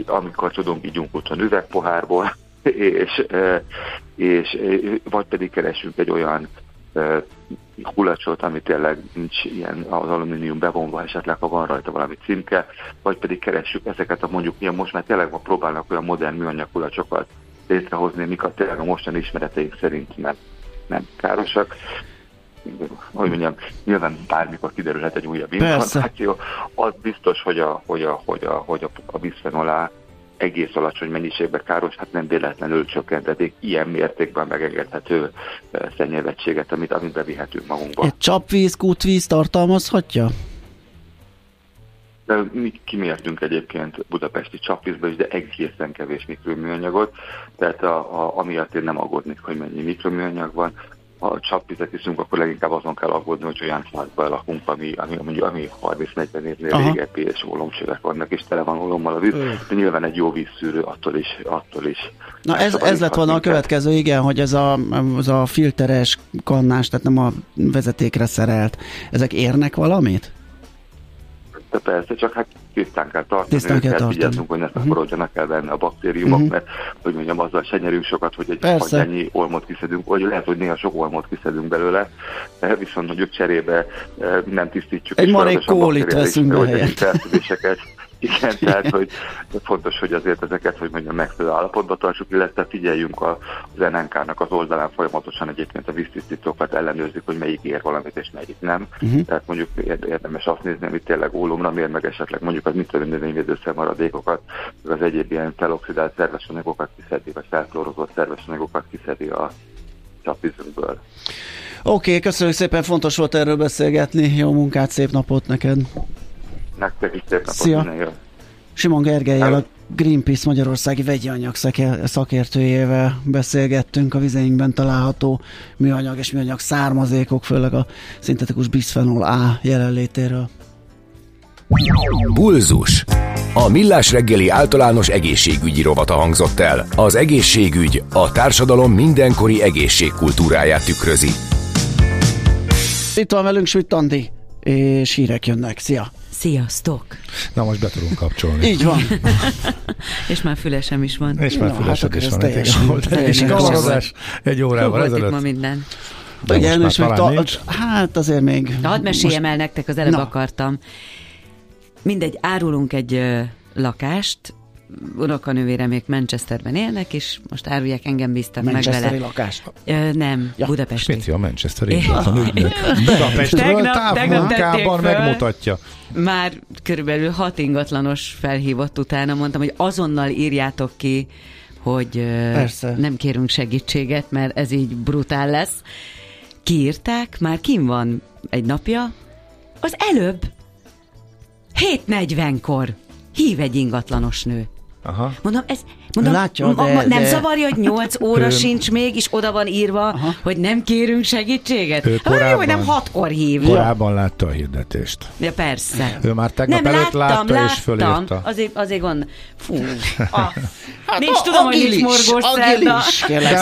amikor tudunk, ígyunk otthon üvegpohárból, és, és vagy pedig keresünk egy olyan kulacsot, ami tényleg nincs ilyen az alumínium bevonva, esetleg ha van rajta valami címke, vagy pedig keressük ezeket a mondjuk ilyen most már tényleg ma próbálnak olyan modern műanyag kulacsokat létrehozni, amik a tényleg a mostani ismereteink szerint nem, nem károsak. Hogy mondjam, nyilván bármikor kiderülhet egy újabb információ. Az biztos, hogy a, hogy a, hogy a, hogy a, a bisphenol A egész alacsony mennyiségben káros, hát nem véletlenül csökkentetik ilyen mértékben megengedhető szennyezettséget, amit, amit bevihetünk magunkba. Egy csapvíz, kútvíz tartalmazhatja? De mi kimértünk egyébként budapesti csapvízbe is, de egészen kevés mikroműanyagot, tehát a, a, amiatt én nem aggódnék, hogy mennyi mikroműanyag van ha csapvizet iszunk, akkor leginkább azon kell aggódni, hogy olyan házban lakunk, ami, ami, ami, ami 30-40 évnél régebbi, és ólomcsövek vannak, és tele van ólommal a víz. De nyilván egy jó vízszűrő attól is. Attól is Na ez, ez lett volna a következő, igen, hogy ez a, az a filteres kannás, tehát nem a vezetékre szerelt, ezek érnek valamit? De persze, csak hát tisztán kell tartani, tisztán kell, kell vigyázzunk, hogy ne mhm. szaporodjanak uh-huh. el benne a baktériumok, uh-huh. mert hogy mondjam, azzal se nyerünk sokat, hogy egy hagyjányi olmot kiszedünk, vagy lehet, hogy néha sok olmot kiszedünk belőle, de viszont mondjuk cserébe eh, nem tisztítjuk. Egy marék kólit veszünk be helyett. Igen, tehát hogy fontos, hogy azért ezeket, hogy mondjam, megfelelő állapotba tartsuk, illetve figyeljünk az NNK-nak az oldalán folyamatosan egyébként a víztisztítókat ellenőrzik, hogy melyik ér valamit és melyik nem. Uh-huh. Tehát mondjuk érdemes azt nézni, amit tényleg ólomra mér, meg esetleg mondjuk az mit növényvédőszer maradékokat, az egyéb ilyen feloxidált szerves anyagokat kiszedi, vagy felklórozott szerves anyagokat kiszedi a csapvízünkből. Oké, okay, köszönjük szépen, fontos volt erről beszélgetni. Jó munkát, szép napot neked! Nektek is szép napot, Szia. Simon Gergelyel, a Greenpeace Magyarországi vegyi anyag szakértőjével beszélgettünk a vizeinkben található műanyag és műanyag származékok, főleg a szintetikus bisphenol A jelenlétéről. Bulzus. A Millás reggeli általános egészségügyi rovata hangzott el. Az egészségügy a társadalom mindenkori egészségkultúráját tükrözi. Itt van velünk Süt Andi, és hírek jönnek. Szia! Sziasztok! Na most be tudunk kapcsolni. Így van. és már fülesem is van. És már fülesem hát is van. Teljesen, teljesen kamarodás egy órával ezelőtt. ma minden. De Igen, és még ta, hát azért még... De hadd meséljem most... el nektek, az előbb Na. akartam. Mindegy, árulunk egy ö, lakást, unokanővére még Manchesterben élnek, és most árulják, engem bíztak meg vele. lakás? Ö, nem, ja. Budapesti. Mit a Manchesteri Budapestről távmunkában megmutatja. Már körülbelül hat ingatlanos felhívott utána, mondtam, hogy azonnal írjátok ki, hogy Persze. nem kérünk segítséget, mert ez így brutál lesz. Kiírták, már kim van egy napja, az előbb 7.40-kor hív egy ingatlanos nő. Aha. Mondom, ez mondom, Látja, de, ma, nem de... zavarja, hogy 8 óra sincs még, és oda van írva, Aha. hogy nem kérünk segítséget? Ő korábban, jó, hogy nem hatkor hív. Korábban látta a hirdetést. Ja, persze. Ő már tegnap nem, előtt láttam, látta, láttam, és fölírta. Azért, azért gond. Fú. Ah. Hát Nincs a, tudom, agilis, hogy nincs morgós szerda.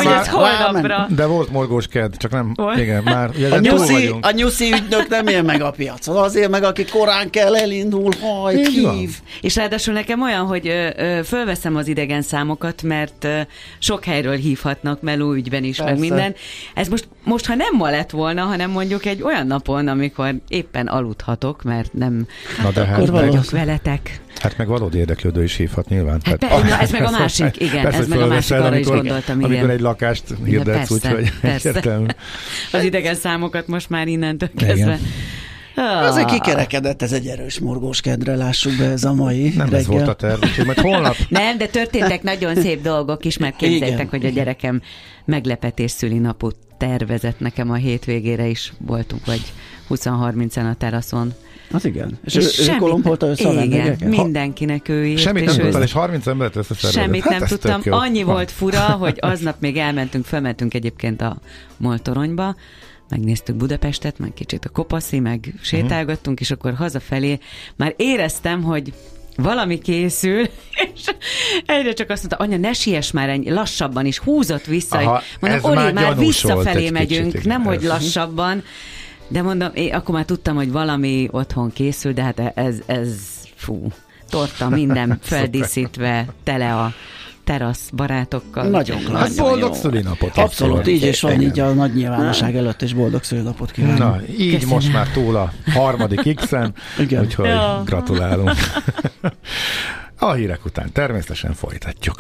Vagy ez holnapra. De volt morgós ked, csak nem, volt? igen, már a nyuszi, a nyuszi ügynök nem él meg a piacon. Azért meg, aki korán kell elindul, hajt, hív. És ráadásul nekem olyan, hogy ö, ö, fölveszem az idegen számokat, mert sok helyről hívhatnak meló ügyben is, Persze. meg minden. Ez most, most, ha nem ma lett volna, hanem mondjuk egy olyan napon, amikor éppen aludhatok, mert nem Na de hát vagyok veletek. Hát meg valódi érdeklődő is hívhat nyilván. Hát, hát, pe, na, ez meg a másik, igen, persze, ez meg a másik, arra amikor, is gondoltam, igen. Amikor egy lakást hirdetsz, úgyhogy egyértelmű. Az idegen számokat most már innentől kezdve. Igen. Ah. Azért kikerekedett, ez egy erős morgós kedre, lássuk be ez a mai Nem reggel. ez volt a terv, majd holnap. Nem, de történtek nagyon szép dolgok is, mert képzeljétek, hogy a gyerekem meglepetés szülinapot tervezett nekem a hétvégére is voltunk, vagy 20-30-en a teraszon az igen. És, és ő, semmit, ő kolompolta össze a Igen, mindenkinek ő írt. Semmit nem tudtál, és 30 embert összeszervezett. Semmit hát nem tudtam. Annyi volt fura, hogy aznap még elmentünk, felmentünk egyébként a Moltoronyba, megnéztük Budapestet, meg kicsit a kopaszi, meg sétálgattunk, uh-huh. és akkor hazafelé már éreztem, hogy valami készül, és egyre csak azt mondta, anya, ne siess már ennyi, lassabban is, húzott vissza. Aha, mondom, Oli, már, már visszafelé megyünk, kicsit, nem hogy lassabban. De mondom, én akkor már tudtam, hogy valami otthon készül, de hát ez, ez fú. torta, minden feldíszítve, tele a terasz barátokkal. Nagyon klassz. Hát boldog szülinapot. Abszolút, így és van, így a nagy nyilvánosság előtt, és boldog szülinapot kívánok. Na, így Köszönöm. most már túl a harmadik X-en, úgyhogy Ja. gratulálunk. A hírek után természetesen folytatjuk.